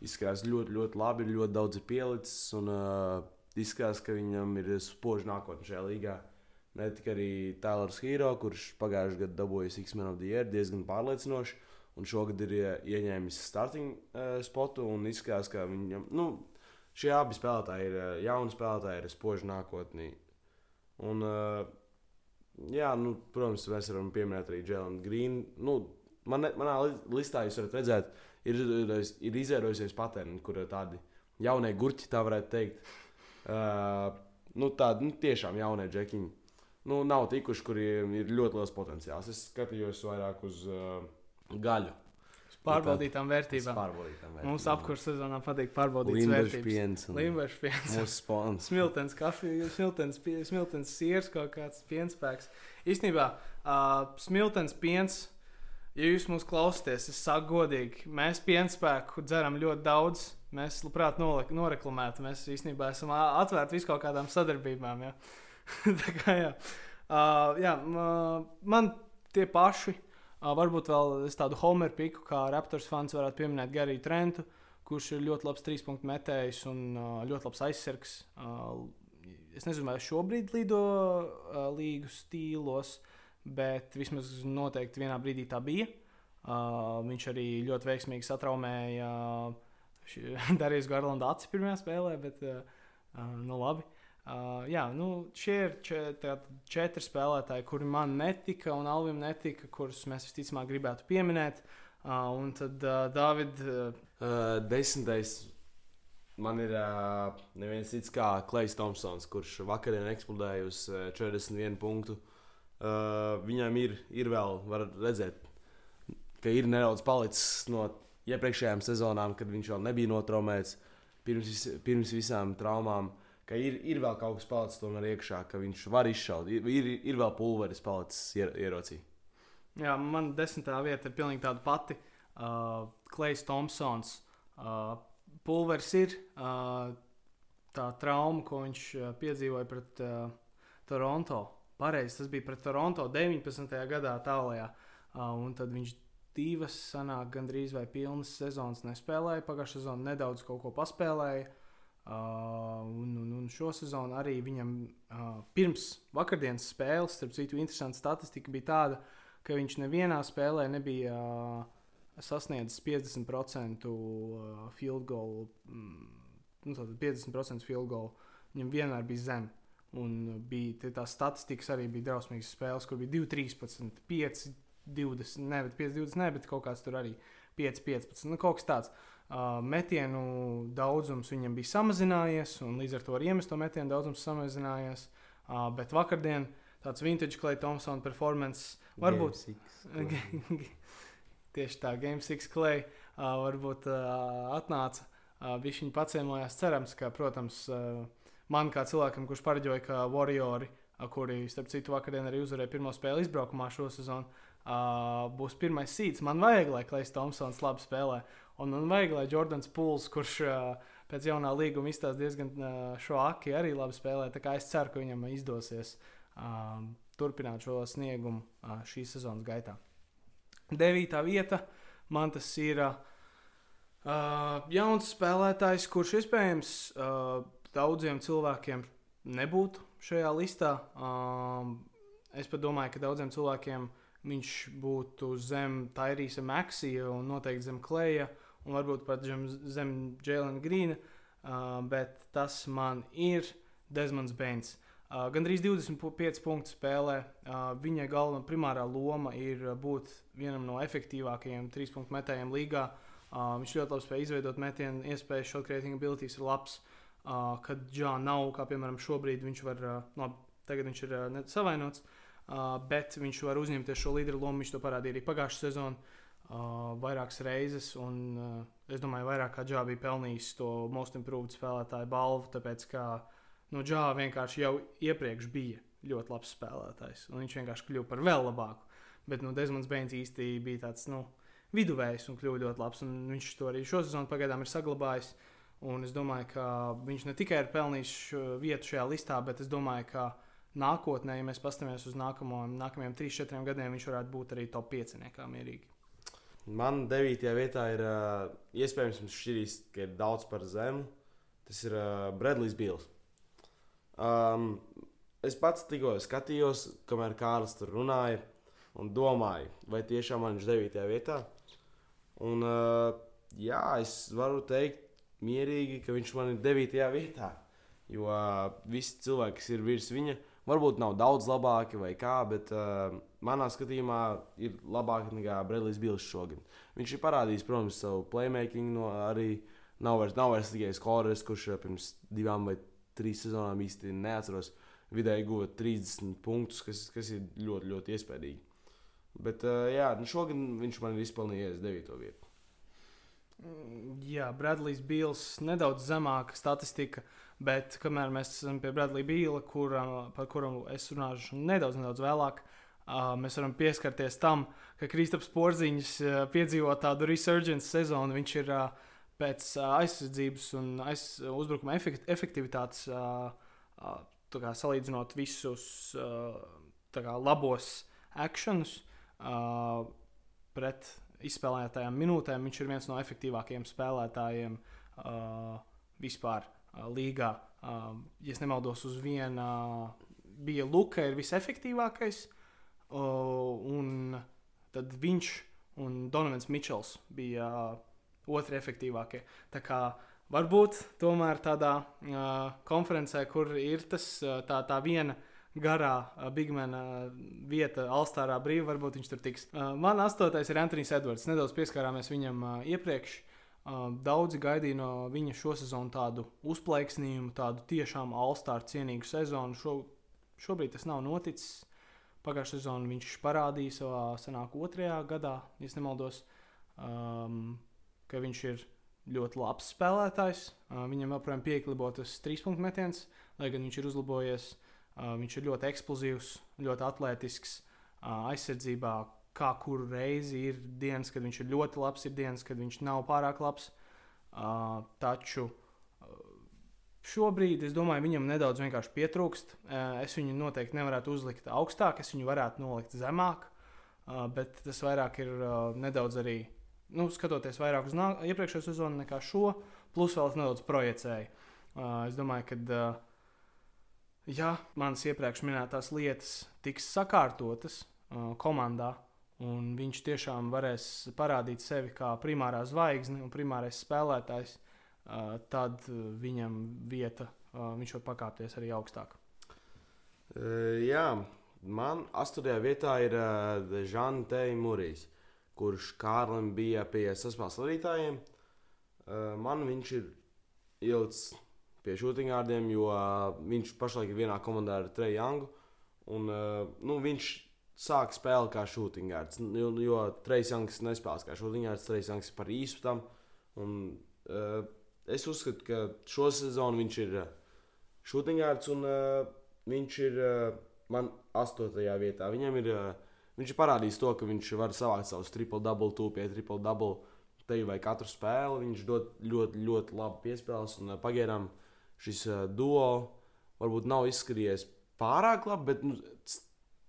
izskatās ļoti, ļoti labi, ir ļoti daudz pielicis un uh, izskatās, ka viņam ir spoža nākotne šajā līgā. Ne tikai arī Tēlers Hero, kurš pagājušajā gadā dabūja X-Men of the Year diezgan pārliecinoši, un šogad ir ieņēmis starting uh, spotu un izskatās, ka viņam, nu, šie abi spēlētāji ir uh, jauni spēlētāji ar spožu nākotni. Un, uh, jā, nu, protams, mēs varam pieminēt arī Jēlinu Grīnu. Nu, man, manā listā jūs varat redzēt, ir, ir izveidojusies patērni, kur tādi jaunie gurķi, tā varētu teikt. Uh, nu, tādi nu, tiešām jaunie džekiņi. Nu, nav tikuši, kuriem ir ļoti liels potenciāls. Es skatījos vairāk uz uh, gaļu. Pārbaudītām vērtībām. Pārbaudītām vērtībām. Mums apkurss sezonā patīk pārbaudīt Limbaģis piens. Limbaģis piens. Mūsu sponsors. smiltens kafija, smiltens, smiltens siers, kaut kāds pienspēks. Īstenībā uh, smiltens piens ja jūs mūs klausāties, es saku godīgi, mēs pienspēku dzeram ļoti daudz. Mēs labprāt noreklamētu. Mēs īstenībā esam atvērti vis kaut kādām sadarbībām. Ja? Tā kā, jā. Uh, jā, man tie paši, uh, varbūt vēl tādu Homeru piku, kā Raptors fans varētu pieminēt Gariju Trentu, kurš ir ļoti labs trīs punktu metējs un uh, ļoti labs aizsargs. Uh, es nezinu, vai šobrīd lido uh, līgu stīlos, bet vismaz noteikti vienā brīdī tā bija. Uh, viņš arī ļoti veiksmīgi satraumēja uh, Darijas Garlandu acis pirmajā spēlē, bet uh, uh, nu labi. Uh, jā, nu, šie ir čet, četri spēlētāji, kuri man netika un Alvim netika, kurus mēs visticamāk gribētu pieminēt. Uh, un tad uh, Dārvids. Uh, uh, desmitais man ir uh, neviens cits kā Klais Thompsons, kurš vakarā eksplodēja uz uh, 41 punktu. Uh, viņam ir, ir vēl, var redzēt, ka ir nedaudz palicis no iepriekšējām sezonām, kad viņš vēl nebija notraumēts pirms, pirms visām traumām. Ka ir, ir vēl kaut kas palicis tomēr iekšā, ka viņš var izšaut. Ir, ir, ir vēl pulveris palicis ier, ierocī. Jā, man desmitā vieta ir pilnīgi tāda pati. Uh, Klais Thompsons. Uh, pulveris ir uh, tā trauma, ko viņš uh, piedzīvoja pret uh, Toronto. Pareizi, tas bija pret Toronto 19. gadā tālākajā. Uh, un tad viņš divas, sanāk, gandrīz vai pilnas sezonas nespēlēja. Pagājušā sezonā nedaudz kaut ko paspēlēja. Uh, un, un, un šo sezonu arī viņam uh, pirms vakardienas spēles, starp citu, interesanta statistika bija tāda, ka viņš nevienā spēlē nebija uh, sasniedzis 50% field goal, mm, nu, 50% field goal. Viņam vienmēr bija zem. Un bija tās statistikas arī bija drausmīgas spēles, kur bija 2, 13, 5, 20, ne, bet 5, 20, ne, bet kaut kāds tur arī 5, 15. Nu, kaut kas tāds. Uh, metienu daudzums viņam bija samazinājies, un līdz ar to arī iemesto metienu daudzums samazinājies. Uh, bet vakardien tāds vintage Clay Thompson performance varbūt. Tieši tā, Game 6 Clay uh, varbūt uh, atnāca. Uh, viņš viņu paciemojās. Cerams, ka, protams, uh, man kā cilvēkam, kurš pareģoja, ka Warriori, uh, kuri, starp citu, vakardien arī uzvarēja pirmo spēli izbraukumā šo sezonu, uh, būs pirmais sīts. Man vajag, lai Klais Thompsons labi spēlē. Un man vajag, lai Jordans Pūls, kurš uh, pēc jaunā līguma izstāsta diezgan uh, šo aki, arī labi spēlē. Tā kā es ceru, ka viņam izdosies uh, turpināt šo sniegumu uh, šīs sezonas gaitā. Devītā vieta man tas ir uh, jauns spēlētājs, kurš iespējams uh, daudziem cilvēkiem nebūtu šajā listā. Uh, es pat domāju, ka daudziem cilvēkiem viņš būtu zem Tairīsa Maksija un noteikti zem Kleja un varbūt pat zem, zem Jēlina Grīna, uh, bet tas man ir Desmonds Bains. Uh, Gan drīz 25 punktu spēlē. Uh, viņa galvenā primārā loma ir būt vienam no efektīvākajiem trīs punktu metējiem līgā. Uh, viņš ļoti labi spēja izveidot metienu, iespējas, shot creating abilities ir labs. Uh, kad Džā nav, kā piemēram šobrīd, viņš var, uh, labi, tagad viņš ir uh, savainots, Uh, bet viņš var uzņemties šo līderu lomu. Viņš to parādīja arī pagājušā sezonā uh, vairākas reizes. Un, uh, es domāju, vairāk kā Džā bija pelnījis to most improved spēlētāju balvu, tāpēc ka nu, Džā vienkārši jau iepriekš bija ļoti labs spēlētājs. Viņš vienkārši kļuva par vēl labāku. Bet nu, Desmonds Beins īsti bija tāds nu, viduvējs un kļuva ļoti labs. Viņš to arī šo sezonu pagaidām ir saglabājis. Un es domāju, ka viņš ne tikai ir pelnījis vietu šajā listā, bet es domāju, ka nākotnē, ja mēs paskatāmies uz nākamo, nākamajiem 3-4 gadiem, viņš varētu būt arī top 5 kā mierīgi. Man 9. vietā ir uh, iespējams, šķirīs, ka ir daudz par zemu. Tas ir uh, Bredlijs Bils. Um, es pats tikko skatījos, kamēr Kārlis tur runāja, un domāju, vai tiešām viņš ir 9. vietā. Un, uh, jā, es varu teikt mierīgi, ka viņš man ir 9. vietā. Jo uh, visi cilvēki, kas ir virs viņa, Varbūt nav daudz labāki vai kā, bet uh, manā skatījumā ir labāki nekā Bredlijs Bills šogad. Viņš ir parādījis, protams, savu playmaking, no arī nav vairs, nav vairs tikai skorers, kurš uh, pirms divām vai trīs sezonām īsti neatceros. Vidēji guva 30 punktus, kas, kas ir ļoti, ļoti iespaidīgi. Bet uh, jā, nu šogad viņš man ir izpelnījies 9. vietu. Jā, Bradlijs Bills nedaudz zemāka statistika. Bet kamēr mēs esam pie Bradley Bīla, kura, par kuru es runāšu nedaudz, nedaudz vēlāk, uh, mēs varam pieskarties tam, ka Kristaps Porziņš piedzīvo tādu resurgence sezonu. Viņš ir pēc aizsardzības un aiz, uzbrukuma efekt, efektivitātes, kā, salīdzinot visus kā, labos akcionus uh, pret izspēlētajām minūtēm, viņš ir viens no efektīvākajiem spēlētājiem vispār līgā. Ja nemaldos, uz viena bija Luka, ir visefektīvākais. Uh, un tad viņš un Donovans Mičels bija uh, otri efektīvākie. Tā kā varbūt tomēr tādā uh, konferencē, kur ir tas, uh, tā, tā viena garā uh, Bigmana vieta, Alstārā brīva, varbūt viņš tur tiks. Uh, man astotais ir Antonius Edvards. Nedaudz pieskārāmies viņam uh, iepriekš. Uh, daudzi gaidīja no viņa šo sezonu tādu uzplaiksnījumu, tādu tiešām Alstāra cienīgu sezonu. Šo, šobrīd tas nav noticis. Pagājušā sezonā viņš parādīja savā senāk otrajā gadā, ja nemaldos, um, ka viņš ir ļoti labs spēlētājs. Uh, viņam joprojām pieklibot tas trīs punktu metiens, lai gan viņš ir uzlabojies. Uh, viņš ir ļoti eksplozīvs, ļoti atletisks uh, aizsardzībā. Kā kuru reizi ir dienas, kad viņš ir ļoti labs, ir dienas, kad viņš nav pārāk labs. Uh, taču Šobrīd es domāju, viņam nedaudz vienkārši pietrūkst. Eh, es viņu noteikti nevarētu uzlikt augstāk, es viņu varētu nolikt zemāk, eh, bet tas vairāk ir eh, nedaudz arī, nu, skatoties vairāk uz iepriekšējo sezonu nekā šo, plus vēl es nedaudz projicēju. Es domāju, ka, ja manas iepriekš minētās lietas tiks sakārtotas komandā, un viņš tiešām varēs parādīt sevi kā primārā zvaigzne un primārais spēlētājs, tad viņam vieta, viņš var pakāpties arī augstāk. Jā, man astotajā vietā ir Žana Teimurijs, kurš Kārlim bija pie saspēles vadītājiem. Man viņš ir ielicis pie šūtiņgārdiem, jo viņš pašlaik ir vienā komandā ar Treju Jangu. Un, nu, viņš sāk spēli kā šūtiņgārds, jo, jo Trejs Jangs nespēlēs kā šūtiņgārds, Trejs Jangs ir par īsu tam. Un, uh, es uzskatu, ka šo sezonu viņš ir šūtiņārds un uh, viņš ir uh, man astotajā vietā. Viņam ir, uh, viņš ir parādījis to, ka viņš var savākt savus triple double, tūpie triple double. Te vai katru spēli viņš dod ļoti, ļoti labu piespēles. Un, uh, pagaidām šis uh, duo varbūt nav izskatījies pārāk labi, bet nu,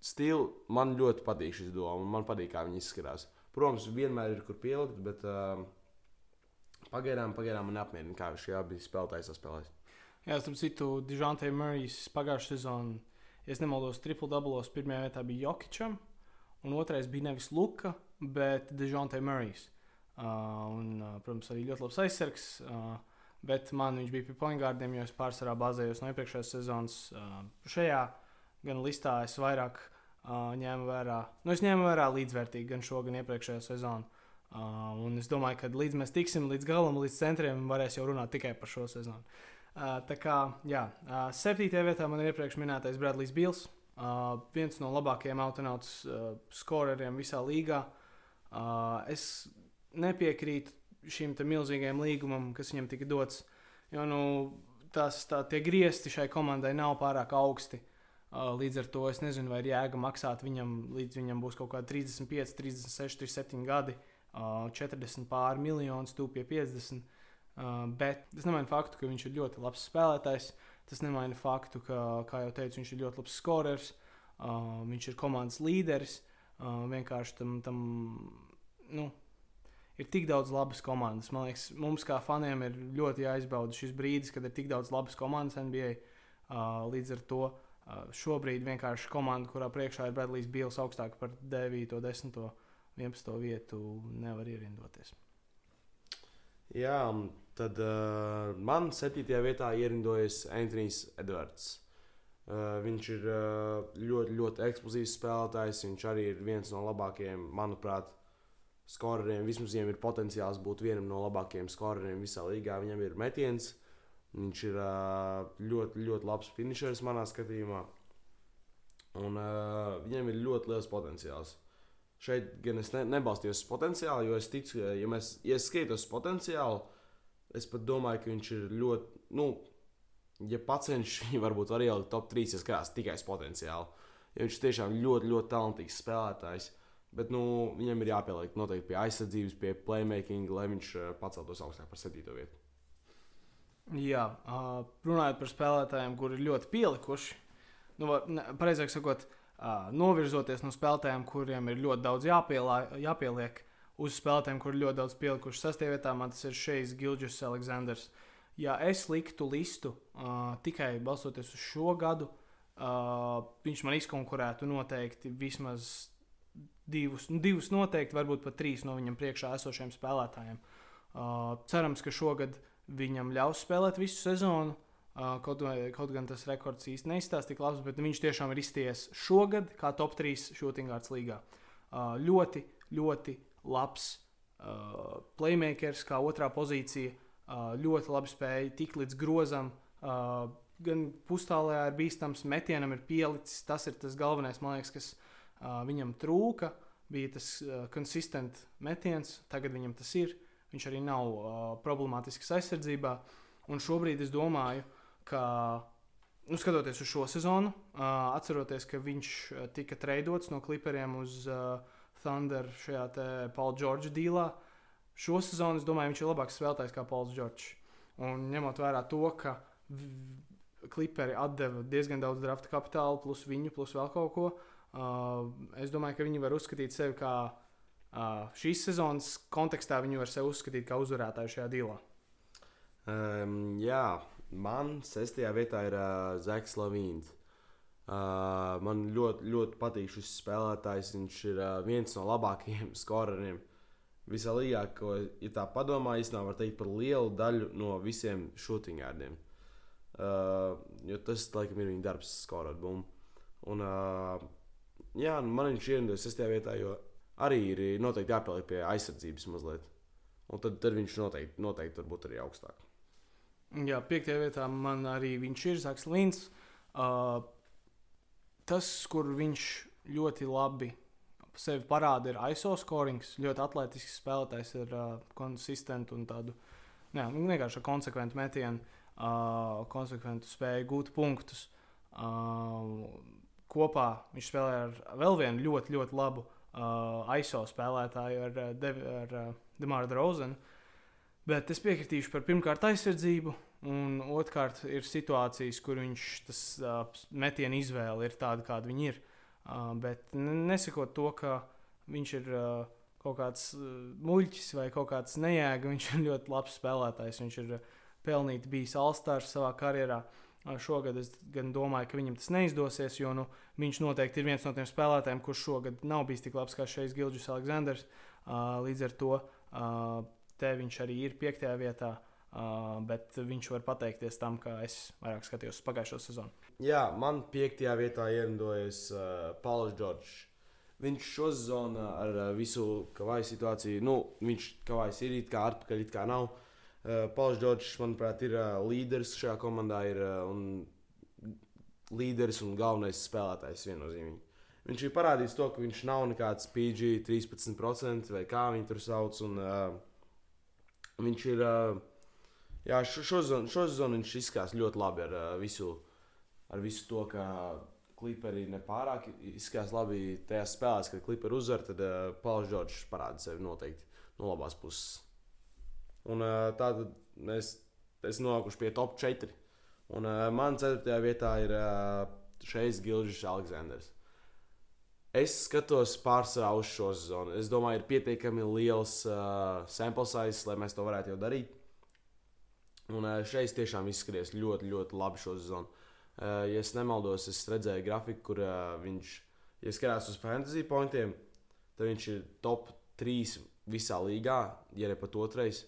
stili man ļoti patīk šis duo. Man patīk, kā viņi izskatās. Protams, vienmēr ir kur pielikt, bet uh, Pagaidām, pagaidām man apmierina, kā šie abi spēlētāji saspēlēs. Jā, starp citu, Dižante Murray's pagājušā sezonā, ja nemaldos, triple dublos pirmajā vietā bija Jokičam, un otrais bija nevis Luka, bet Dižante Murray's. Uh, un, uh, protams, arī ļoti labs aizsargs. Uh, bet man viņš bija pie poingārdiem, jo es pārsvarā bāzējos no iepriekšējās sezonas. Uh, šajā gan listā es vairāk uh, ņēmu vērā, nu, es ņēmu vērā līdzvērtīgi gan šo, gan iepriekšējo sezonu. Uh, un es domāju, ka līdz mēs tiksim līdz galam, līdz centriem, varēs jau runāt tikai par šo sezonu. Uh, tā kā, jā, uh, septītajā vietā man ir iepriekš minētais Bradlijs Bils. Uh, viens no labākajiem autonauts uh, skoreriem visā līgā. Uh, es nepiekrītu šim milzīgajam līgumam, kas viņam tika dots. Jo nu, tas, tā, tie griezti šai komandai nav pārāk augsti. Uh, līdz ar to es nezinu, vai ir jēga maksāt viņam, līdz viņam būs kaut kādi 35, 36, 37 gadi. Uh, 40 pār miljonus, pie 50. Uh, bet tas nemaina faktu, ka viņš ir ļoti labs spēlētājs. Tas nemaina faktu, ka, kā jau teicu, viņš ir ļoti labs skorers, uh, viņš ir komandas līderis. Uh, vienkārši tam, tam nu, ir tik daudz labas komandas. Man liekas, mums kā faniem ir ļoti jāizbauda šis brīdis, kad ir tik daudz labas komandas NBA. Uh, līdz ar to šobrīd vienkārši komanda, kurā priekšā ir Bradlijs Bils augstāk par 9, 10. 11. vietu nevar ierindoties. Jā, tad uh, man 7. vietā ierindojas Antonius Edvards. Uh, viņš ir uh, ļoti, ļoti eksplozīvs spēlētājs. Viņš arī ir viens no labākajiem, manuprāt, skoreriem. Vismaz viņam ir potenciāls būt vienam no labākajiem skoreriem visā līgā. Viņam ir metiens, viņš ir uh, ļoti, ļoti labs finšers manā skatījumā. Un uh, viņam ir ļoti liels potenciāls. Uh, Šeit gan es ne, nebalstījos uz potenciālu, jo es ticu, ka, ja mēs ja skatāmies uz potenciālu, es pat domāju, ka viņš ir ļoti, nu, ja pacenš, viņi varbūt var ielikt top 3, ja skatās tikai uz potenciālu. jo viņš tiešām ļoti, ļoti talantīgs spēlētājs. Bet nu, viņam ir jāpieliek noteikti pie aizsardzības, pie playmaking, lai viņš uh, paceltos augstāk par 7. vietu. Jā, runājot par spēlētājiem, kuri ir ļoti pielikuši, nu, pareizāk sakot, uh, novirzoties no spēlētājiem, kuriem ir ļoti daudz jāpielā, jāpieliek, uz spēlētājiem, kuriem ir ļoti daudz pielikuši sastāvā vietā, man tas ir šeit Gilģis Aleksandrs. Ja es liktu listu uh, tikai balstoties uz šo gadu, uh, viņš man izkonkurētu noteikti vismaz divus, nu, divus noteikti, varbūt pat trīs no viņam priekšā esošiem spēlētājiem. Uh, cerams, ka šogad viņam ļaus spēlēt visu sezonu. Uh, kaut, vai, kaut gan tas rekords īstenībā neizstāsta tik labs, bet viņš tiešām ir izties šogad kā top 3 shooting guards līgā. Uh, ļoti, ļoti labs uh, playmakers, kā otrā pozīcija. Uh, ļoti labi spēja tikt līdz grozam. Uh, gan pustālē ir bīstams, metienam ir pielicis. Tas ir tas galvenais, man liekas, kas uh, viņam trūka. Bija tas uh, konsistent metiens, tagad viņam tas ir. Viņš arī nav uh, problemātisks aizsardzībā. Un šobrīd es domāju, ka, nu, skatoties uz šo sezonu, uh, atceroties, ka viņš tika treidots no klipriem uz uh, Thunder šajā Paula Čorģa dīlā, šo sezonu es domāju, viņš ir labāks spēlētājs kā Pauls Čorģs. Un ņemot vērā to, ka kliperi atdeva diezgan daudz drafta kapitāla, plus viņu, plus vēl kaut ko, uh, es domāju, ka viņi var uzskatīt sevi kā uh, šīs sezonas kontekstā, viņi var sevi uzskatīt kā uzvarētāju šajā dīlā. Um, jā, man sestajā vietā ir uh, Zeks Lavīns. Uh, man ļoti, ļoti patīk šis spēlētājs. Viņš ir uh, viens no labākajiem skoreriem visā līgā. Ko, ja tā padomā, īstenībā var teikt par lielu daļu no visiem shootingārdiem. Uh, jo tas, laikam, ir viņa darbs, skorot bumbu. Un, uh, jā, nu, man viņš ir ierindojis sestajā vietā, jo arī ir noteikti jāpieliek pie aizsardzības mazliet. Un tad, tad viņš noteikti, noteikti var būt arī augstāk. Jā, piektajā vietā man arī viņš ir Zaks Līns. Uh, tas, kur viņš ļoti labi sevi parāda, ir ISO scorings. Ļoti atletisks spēlētājs, ir uh, konsistents un tādu jā, vienkārši konsekventu metienu, uh, konsekventu spēju gūt punktus. Uh, kopā viņš spēlē ar vēl vienu ļoti, ļoti labu uh, ISO spēlētāju, ar, uh, Dev, ar uh, Demāru Drozenu. Bet es piekritīšu par pirmkārt aizsardzību, un otrkārt ir situācijas, kur viņš tas uh, metienu izvēle ir tāda, kāda viņa ir. Uh, bet nesakot to, ka viņš ir uh, kaut kāds uh, muļķis vai kaut kāds nejēga, viņš ir ļoti labs spēlētājs. Viņš ir uh, pelnīti bijis Alstārs savā karjerā. Uh, Šogad es gan domāju, ka viņam tas neizdosies, jo nu, viņš noteikti ir viens no tiem spēlētājiem, kurš šogad nav bijis tik labs kā šeit Gilģis Aleksandrs. Uh, Līdz ar to uh, te viņš arī ir piektajā vietā, uh, bet viņš var pateikties tam, ka es vairāk skatījos uz pagājušo sezonu. Jā, man piektajā vietā ierindojas uh, Pauls Čorčs. Viņš šo sezonu ar uh, visu kavaju situāciju, nu, viņš kavājas ir it kā atpakaļ, it kā nav. Uh, Pauls Čorčs, manuprāt, ir uh, līderis šajā komandā, ir uh, un līderis un galvenais spēlētājs viennozīmīgi. Viņš ir parādījis to, ka viņš nav nekāds PG 13% vai kā viņi tur sauc. Un, uh, viņš ir. Jā, šo, šo, sezonu, šo sezonu viņš izskatās ļoti labi ar, visu, ar visu to, ka kliperi nepārāk izskatās labi tajās spēlēs, kad kliperi uzvar. Tad uh, Pauls Čorčs parāda sevi noteikti no labās puses. Un uh, tātad mēs esam nonākuši pie top 4. Un uh, man 4. vietā ir uh, šeit Gilžs Aleksandrs. Es skatos pārsvarā uz šo sezonu. Es domāju, ir pietiekami liels uh, sample size, lai mēs to varētu jau darīt. Un uh, šeit tiešām izskatījās ļoti, ļoti labi šo sezonu. Uh, ja es nemaldos, es redzēju grafiku, kur uh, viņš, ja skatās uz fantasy pointiem, tad viņš ir top 3 visā līgā, ja ne pat otrais.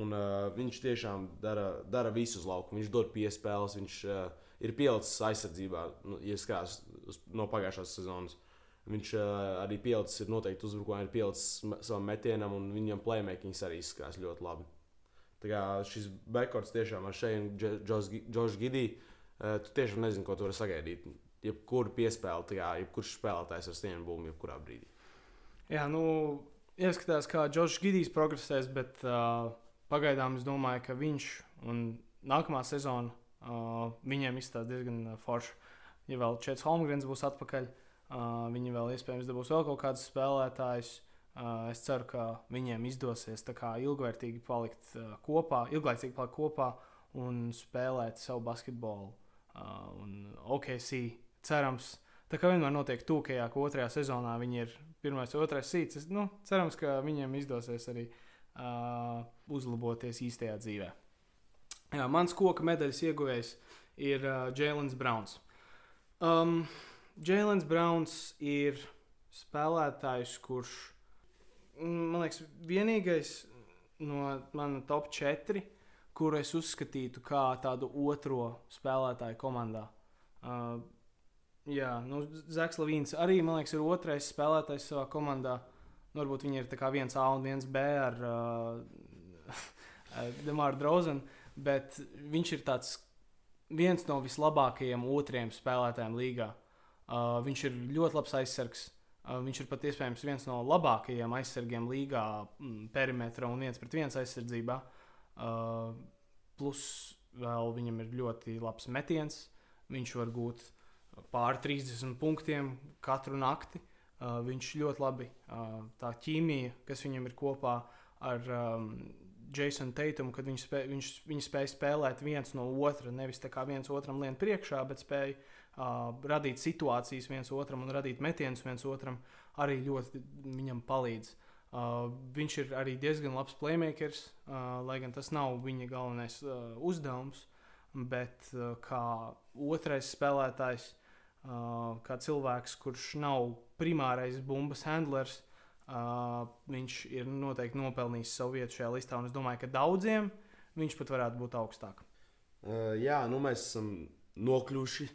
Un uh, viņš tiešām dara, dara visu uz lauka. Viņš dod piespēles, viņš uh, ir pielicis aizsardzībā, nu, ja skatās uz, no pagājušās sezonas. Viņš uh, arī pielicis, ir noteikti uzbrukumā, ir pielicis savam metienam, un viņam playmakings arī izskatās ļoti labi. Tā kā šis backcourts tiešām ar šeit, Džošu Gidī, uh, tu tiešām nezini, ko tu vari sagaidīt. Jebkuru piespēli, kā jebkurš spēlētājs ar stienu būmu, jebkurā brīdī. Jā, nu, ieskatās, kā Džošs Gidijs progresēs, bet uh, pagaidām es domāju, ka viņš un nākamā sezona uh, viņiem izstāsta diezgan forši. ja vēl Čets Holmgrens būs atpakaļ, uh, viņi vēl iespējams dabūs vēl kaut kādus spēlētājus. Uh, es ceru, ka viņiem izdosies ilgvērtīgi palikt uh, kopā, ilglaicīgi palikt kopā un spēlēt savu basketbolu. Uh, un OKC cerams, tā kā vienmēr notiek tūkajā, ka otrajā sezonā viņi ir pirmais, otrais sīts. Nu, cerams, ka viņiem izdosies arī uh, uzlaboties īstajā dzīvē. Jā, mans koka medaļas ieguvējs ir uh, Jēlins Browns. Um, Jēlins Browns ir spēlētājs, kurš man liekas, vienīgais no mana top 4, kuru es uzskatītu kā tādu otro spēlētāju komandā. Uh, jā, nu, Zaks Lavīns arī, man liekas, ir otrais spēlētājs savā komandā. Nu, varbūt viņi ir viens A un viens B ar uh, Demāru Drozenu, bet viņš ir tāds viens no vislabākajiem otriem spēlētājiem līgā. Uh, viņš ir ļoti labs aizsargs. Uh, viņš ir pat iespējams viens no labākajiem aizsargiem līgā, mm, perimetra un viens pret viens aizsardzībā. Uh, plus vēl viņam ir ļoti labs metiens. Viņš var gūt pāri 30 punktiem katru nakti. Uh, viņš ļoti labi uh, tā ķīmija, kas viņam ir kopā ar um, Jasonu Teitumu, kad viņi, spēj, viņš, viņi spēja spēlēt viens no otra. Nevis tā kā viens otram lien priekšā, bet spēja uh, radīt situācijas viens otram un radīt metienus viens otram. Arī ļoti viņam palīdz. Uh, viņš ir arī diezgan labs playmakers, uh, lai gan tas nav viņa galvenais uh, uzdevums. Bet uh, kā otrais spēlētājs, uh, kā cilvēks, kurš nav primārais bumbas handlers, Uh, viņš ir noteikti nopelnījis savu vietu šajā listā, es domāju, ka daudziem viņš pat varētu būt augstāk. Uh, jā, nu mēs esam nokļuvuši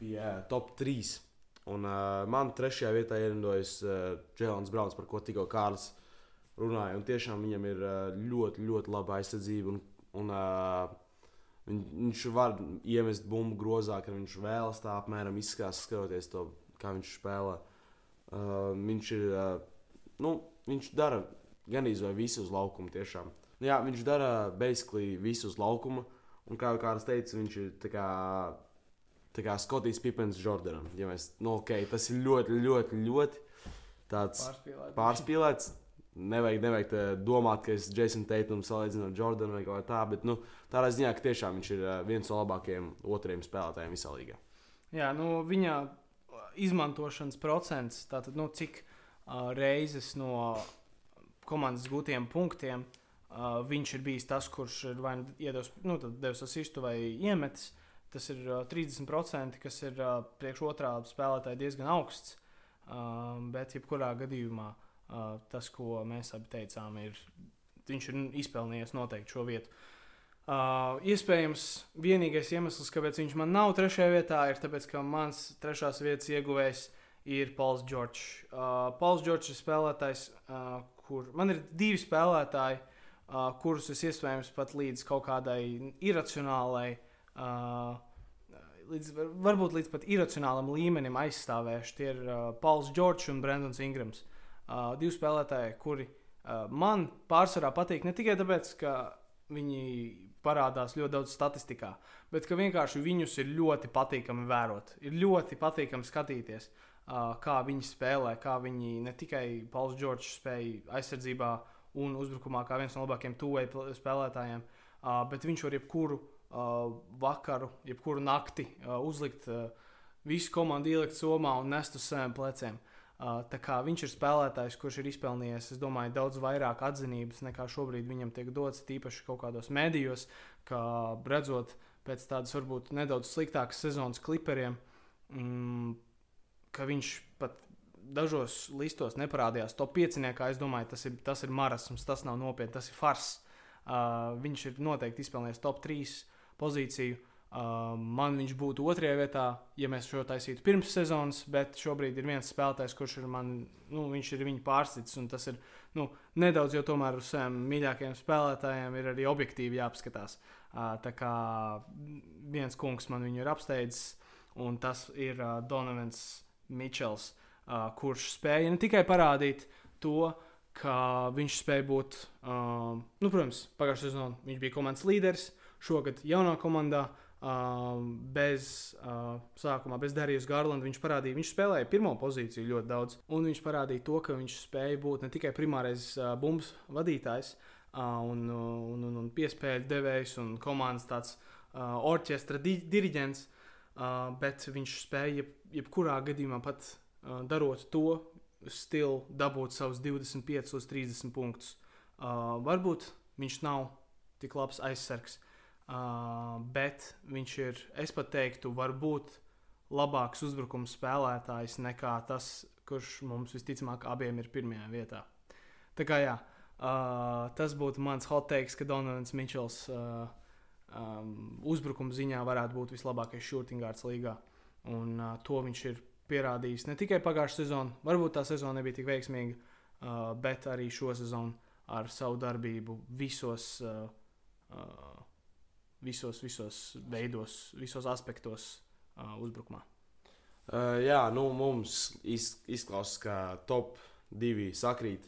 pie uh, top 3. Un uh, man trešajā vietā ierindojas uh, Jēlons Browns, par ko tikko Kārlis runāja. Un tiešām viņam ir uh, ļoti, ļoti laba aizsardzība. Un, un, uh, viņ, viņš var iemest bumbu grozā, kad viņš vēlas tā apmēram izskatās, skatoties to, kā viņš spēlē. Uh, viņš ir uh, nu, viņš dara gan izvēlēt visu uz laukuma. Tiešām. Jā, viņš dara basically visu uz laukuma. Un kā jau Kārlis teica, viņš ir tā kā, tā kā Skotijas Pipens Jordanam. Ja mēs, nu, okay, tas ir ļoti, ļoti, ļoti tāds Pārspīlēt. pārspīlēts. Nevajag, nevajag domāt, ka es Jasonu Teitumu salīdzinu ar Jordanu vai kaut kā tādu, bet nu, tādā ziņā, ka tiešām viņš ir viens no labākajiem otriem spēlētājiem visā līgā. Jā, nu, viņa izmantošanas procents, tātad, nu, cik uh, reizes no komandas gūtiem punktiem uh, viņš ir bijis tas, kurš ir vai nu iedos, nu, devis asistu vai iemetis. Tas ir uh, 30%, kas ir uh, priekš otrā spēlētāja diezgan augsts. Uh, bet, jebkurā gadījumā, uh, tas, ko mēs abi teicām, ir viņš ir izpelnījies noteikti šo vietu. Uh, iespējams, vienīgais iemesls, kāpēc viņš man nav trešajā vietā, ir tas, ka mans trešās vietas ieguvējs ir Pauls Čorčs. Uh, Pauls Čorčs ir spēlētājs, uh, kur man ir divi spēlētāji, uh, kurus es iespējams pat līdz kaut kādai iracionālai, uh, līdz, varbūt līdz pat iracionālam līmenim aizstāvēšu. Tie ir uh, Pauls Čorčs un Brendons Ingrams. Uh, divi spēlētāji, kuri uh, man pārsvarā patīk ne tikai tāpēc, ka viņi parādās ļoti daudz statistikā, bet ka vienkārši viņus ir ļoti patīkami vērot. Ir ļoti patīkami skatīties. Uh, kā viņi spēlē, kā viņi ne tikai Pauls Čorčs spēja aizsardzībā un uzbrukumā, kā viens no labākajiem tuvēju spēlētājiem, bet viņš var jebkuru vakaru, jebkuru nakti uzlikt visu komandu, ielikt somā un nest uz saviem pleciem. Tā kā viņš ir spēlētājs, kurš ir izpelnījies, es domāju, daudz vairāk atzinības nekā šobrīd viņam tiek dots, tīpaši kaut kādos medijos, kā redzot pēc tādas varbūt nedaudz sliktākas sezonas kliperiem. Mm, ka viņš pat dažos listos neparādījās top 5. Es domāju, tas ir, tas ir marasms, tas nav nopietni, tas ir fars. Uh, viņš ir noteikti izpelnījis top 3 pozīciju. Uh, man viņš būtu otrajā vietā, ja mēs šo taisītu pirms sezonas, bet šobrīd ir viens spēlētājs, kurš ir man, nu, viņš ir viņa pārstāvis. Tas ir nu, nedaudz jau tomēr uz saviem mīļākajiem spēlētājiem ir arī objektīvi jāapskatās. Uh, tā kā viens kungs man viņu ir apsteidzis, un tas ir uh, Donovans Mičels, uh, kurš spēja ne tikai parādīt to, ka viņš spēja būt, uh, nu, protams, pagājušajā sezonā viņš bija komandas līderis, šogad jaunā komandā Uh, bez uh, sākumā, bez Darijas Garlanda. Viņš parādīja, viņš spēlēja pirmo pozīciju ļoti daudz, un viņš parādīja to, ka viņš spēja būt ne tikai primārais uh, bumbas vadītājs uh, un, un, un, un piespēļu devējs un komandas tāds uh, orķestra di diriģents, uh, bet viņš spēja jeb, jebkurā gadījumā pat uh, darot to stilu, dabūt savus 25 līdz 30 punktus. Uh, varbūt viņš nav tik labs aizsargs, uh, bet viņš ir, es pat teiktu, varbūt labāks uzbrukuma spēlētājs nekā tas, kurš mums visticamāk abiem ir pirmajā vietā. Tā kā jā, uh, tas būtu mans hot takes, ka Donovans Mičels uh, um, uzbrukuma ziņā varētu būt vislabākais shooting guards līgā. Un uh, to viņš ir pierādījis ne tikai pagājušā sezonā, varbūt tā sezona nebija tik veiksmīga, uh, bet arī šo sezonu ar savu darbību visos, uh, uh, visos, visos veidos, visos aspektos uh, uzbrukumā. Uh, jā, nu, mums iz, izklausās, ka top divi sakrīt.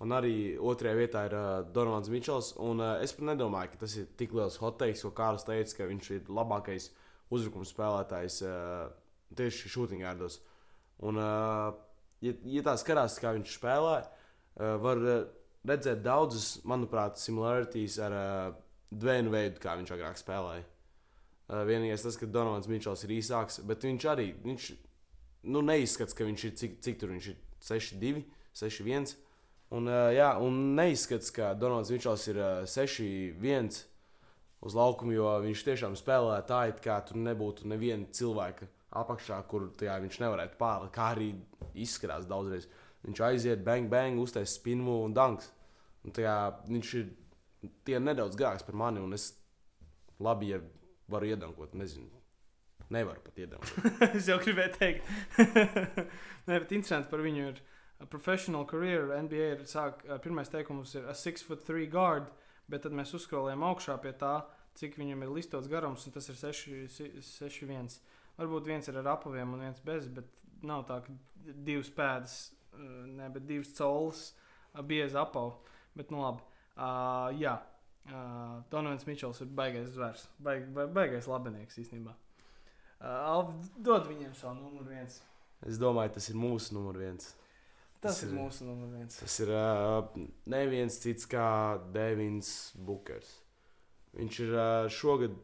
Un arī otrajā vietā ir uh, Donovans Mičels. Un, uh, es pat nedomāju, ka tas ir tik liels hot takes, jo Kārlis teica, ka viņš ir labākais uzbrukuma spēlētājs uh, tieši shooting ārdos. Un, uh, ja, ja tā skatās, kā viņš spēlē, uh, var uh, redzēt daudzas, manuprāt, similaritātes ar uh, Dvēnu veidu, kā viņš agrāk spēlēja. Uh, vienīgais tas, ka Donovans Mičels ir īsāks, bet viņš arī viņš, nu, neizskatās, ka viņš ir cik, cik tur viņš ir 6-2, 6-1. Un, uh, jā, un neizskatās, ka Donovans Mičels ir uh, 6-1 uz laukuma, jo viņš tiešām spēlē tā, it kā tur nebūtu neviena cilvēka apakšā, kur tajā viņš nevarētu pārlikt. Kā arī izskatās daudzreiz. Viņš aiziet, bang, bang, uztaisīs spinnu un danks. Un tajā viņš ir tie nedaudz gāks par mani, un es labi, ja varu iedankot, nezinu. Nevaru pat iedankot. es jau gribēju teikt, Nē, bet interesanti par viņu ir. Professional career NBA ir sāk, pirmais teikums ir a 6 foot 3 guard, bet tad mēs uzskrolējam augšā pie tā, cik viņam ir listots garums, un tas ir 6-1. Varbūt viens ir ar apaviem un viens bez, bet nav tā, ka divas pēdas, ne, bet divas colas bieza apavu. Bet, nu labi. Uh, jā, uh, Donovans Mičels ir baigais zvērs, baig, baigais labinieks īstenībā. Uh, dod viņiem savu numuru viens. Es domāju, tas ir mūsu numur viens. Tas, tas ir, ir mūsu numurs viens. Tas ir uh, neviens cits kā Devins Bookers. Viņš ir uh, šogad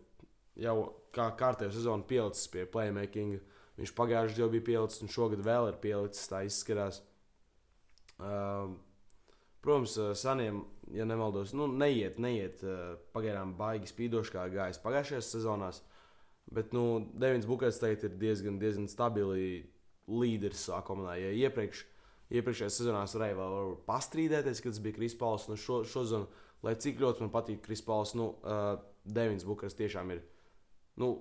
jau kā kārtējā sezonā pielicis pie playmaking. Viņš pagājušajā gadā bija pielicis, un šogad vēl ir pielicis. Tā izskatās. Uh, protams, uh, Saniem, ja nemaldos, nu, neiet, neiet uh, pagaidām baigi spīdoši kā gājis pagājušajās sezonās. Bet nu, Devins Bookers tagad ir diezgan, diezgan stabili līderis sākumā. Ja iepriekš iepriekšējās sezonās varēja vēl pastrīdēties, kad tas bija Krispāls. Nu, šo, šo zonu, lai cik ļoti man patīk Krispāls, nu, uh, Devins Bukers tiešām ir. Nu,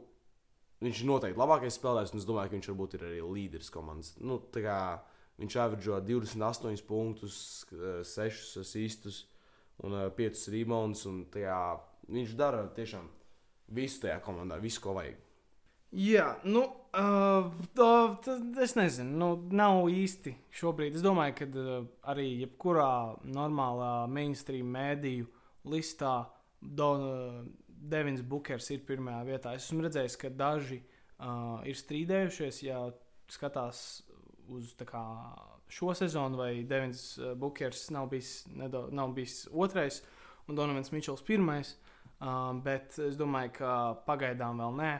viņš ir noteikti labākais spēlētājs, un es domāju, ka viņš varbūt ir arī līderis komandas. Nu, kā, viņš averģo 28 punktus, 6 asistus un 5 rebounds. Un, tajā, viņš dara tiešām visu tajā komandā, visu, ko vajag. Jā, nu, uh, tā, tā, es nezinu, nu, nav īsti šobrīd. Es domāju, ka uh, arī jebkurā normālā mainstream mēdīju listā Don, uh, Devins Bookers ir pirmajā vietā. Es esmu redzējis, ka daži uh, ir strīdējušies, ja skatās uz kā, šo sezonu, vai Devins Bookers nav bijis, nedaudz, nav bijis otrais un Donovans Mičels pirmais. Uh, bet es domāju, ka pagaidām vēl nē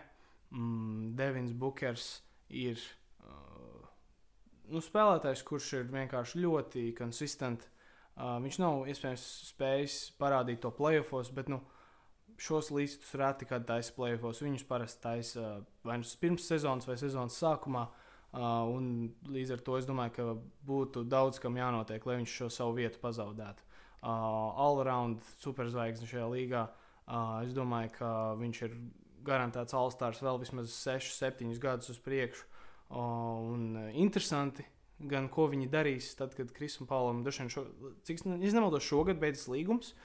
mm, Devins Bookers ir uh, nu, spēlētājs, kurš ir vienkārši ļoti konsistents. Uh, viņš nav iespējams spējis parādīt to playoffs, bet nu, šos līdzekļus reti kad taisa playoffs. Viņus parasti taisa uh, vai nu pirms sezonas vai sezonas sākumā. Uh, līdz ar to es domāju, ka būtu daudz kam jānotiek, lai viņš šo savu vietu pazaudētu. Uh, All-round superzvaigzne šajā līgā. Uh, es domāju, ka viņš ir garantēts Alstārs vēl vismaz 6, 7 gadus uz priekšu. Un e, interesanti, gan ko viņi darīs, tad, kad Krisam Paulam dažiem, šo, cik es nemaldos, šogad beidzas līgums.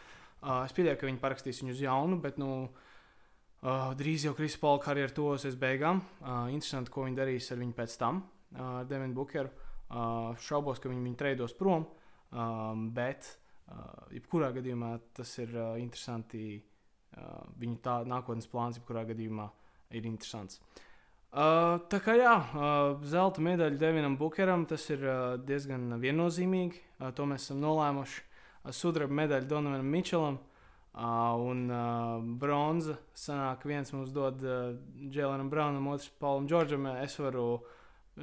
Uh, es pieļauju, ka viņi parakstīs viņu uz jaunu, bet nu, uh, drīz jau Krisa Paula karjeras tuvosies beigām. Uh, interesanti, ko viņi darīs ar viņu pēc tam, uh, ar Devinu Bukeru. Uh, šaubos, ka viņi viņu treidos prom, um, bet uh, jebkurā gadījumā tas ir uh, interesanti Uh, viņu tā nākotnes plāns, jebkurā gadījumā, ir interesants. Uh, tā kā jā, uh, zelta medaļa Devinam Bukeram, tas ir uh, diezgan viennozīmīgi. Uh, to mēs esam nolēmuši. Uh, sudraba medaļa Donovanam Mičelam. Uh, un uh, bronza sanāk, viens mums dod uh, Jēlēnam Braunam, otrs Paulam Džordžam. Es varu,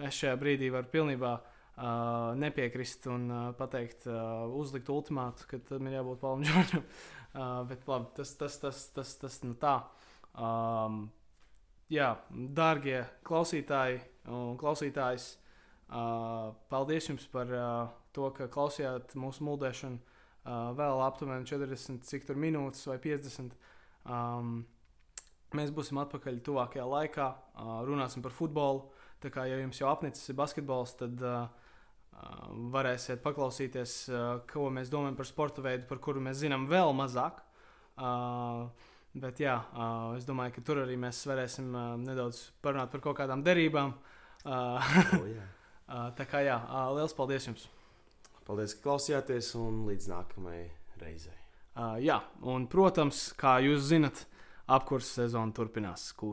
es šajā brīdī varu pilnībā uh, nepiekrist un uh, pateikt, uh, uzlikt ultimātu, ka tam ir jābūt Paulam Džordžam. Uh, bet labi, tas, tas, tas, tas, tas nu tā. Um, jā, dārgie klausītāji un klausītājas, uh, paldies jums par uh, to, ka klausījāt mūsu mūldēšanu. Uh, vēl aptuveni 40 cik tur minūtes vai 50. Um, mēs būsim atpakaļ tuvākajā laikā, uh, runāsim par futbolu. Tā kā ja jums jau apnicis basketbols, tad uh, varēsiet paklausīties, uh, ko mēs domājam par sporta veidu, par kuru mēs zinām vēl mazāk. Uh, Bet jā, uh, es domāju, ka tur arī mēs varēsim uh, nedaudz parunāt par kaut kādām derībām. Uh, Oh, jā. uh, tā kā jā, uh, liels paldies jums! Paldies, ka klausījāties un līdz nākamajai reizei. Uh, jā, un, protams, kā jūs zinat, apkurss sezona turpinās.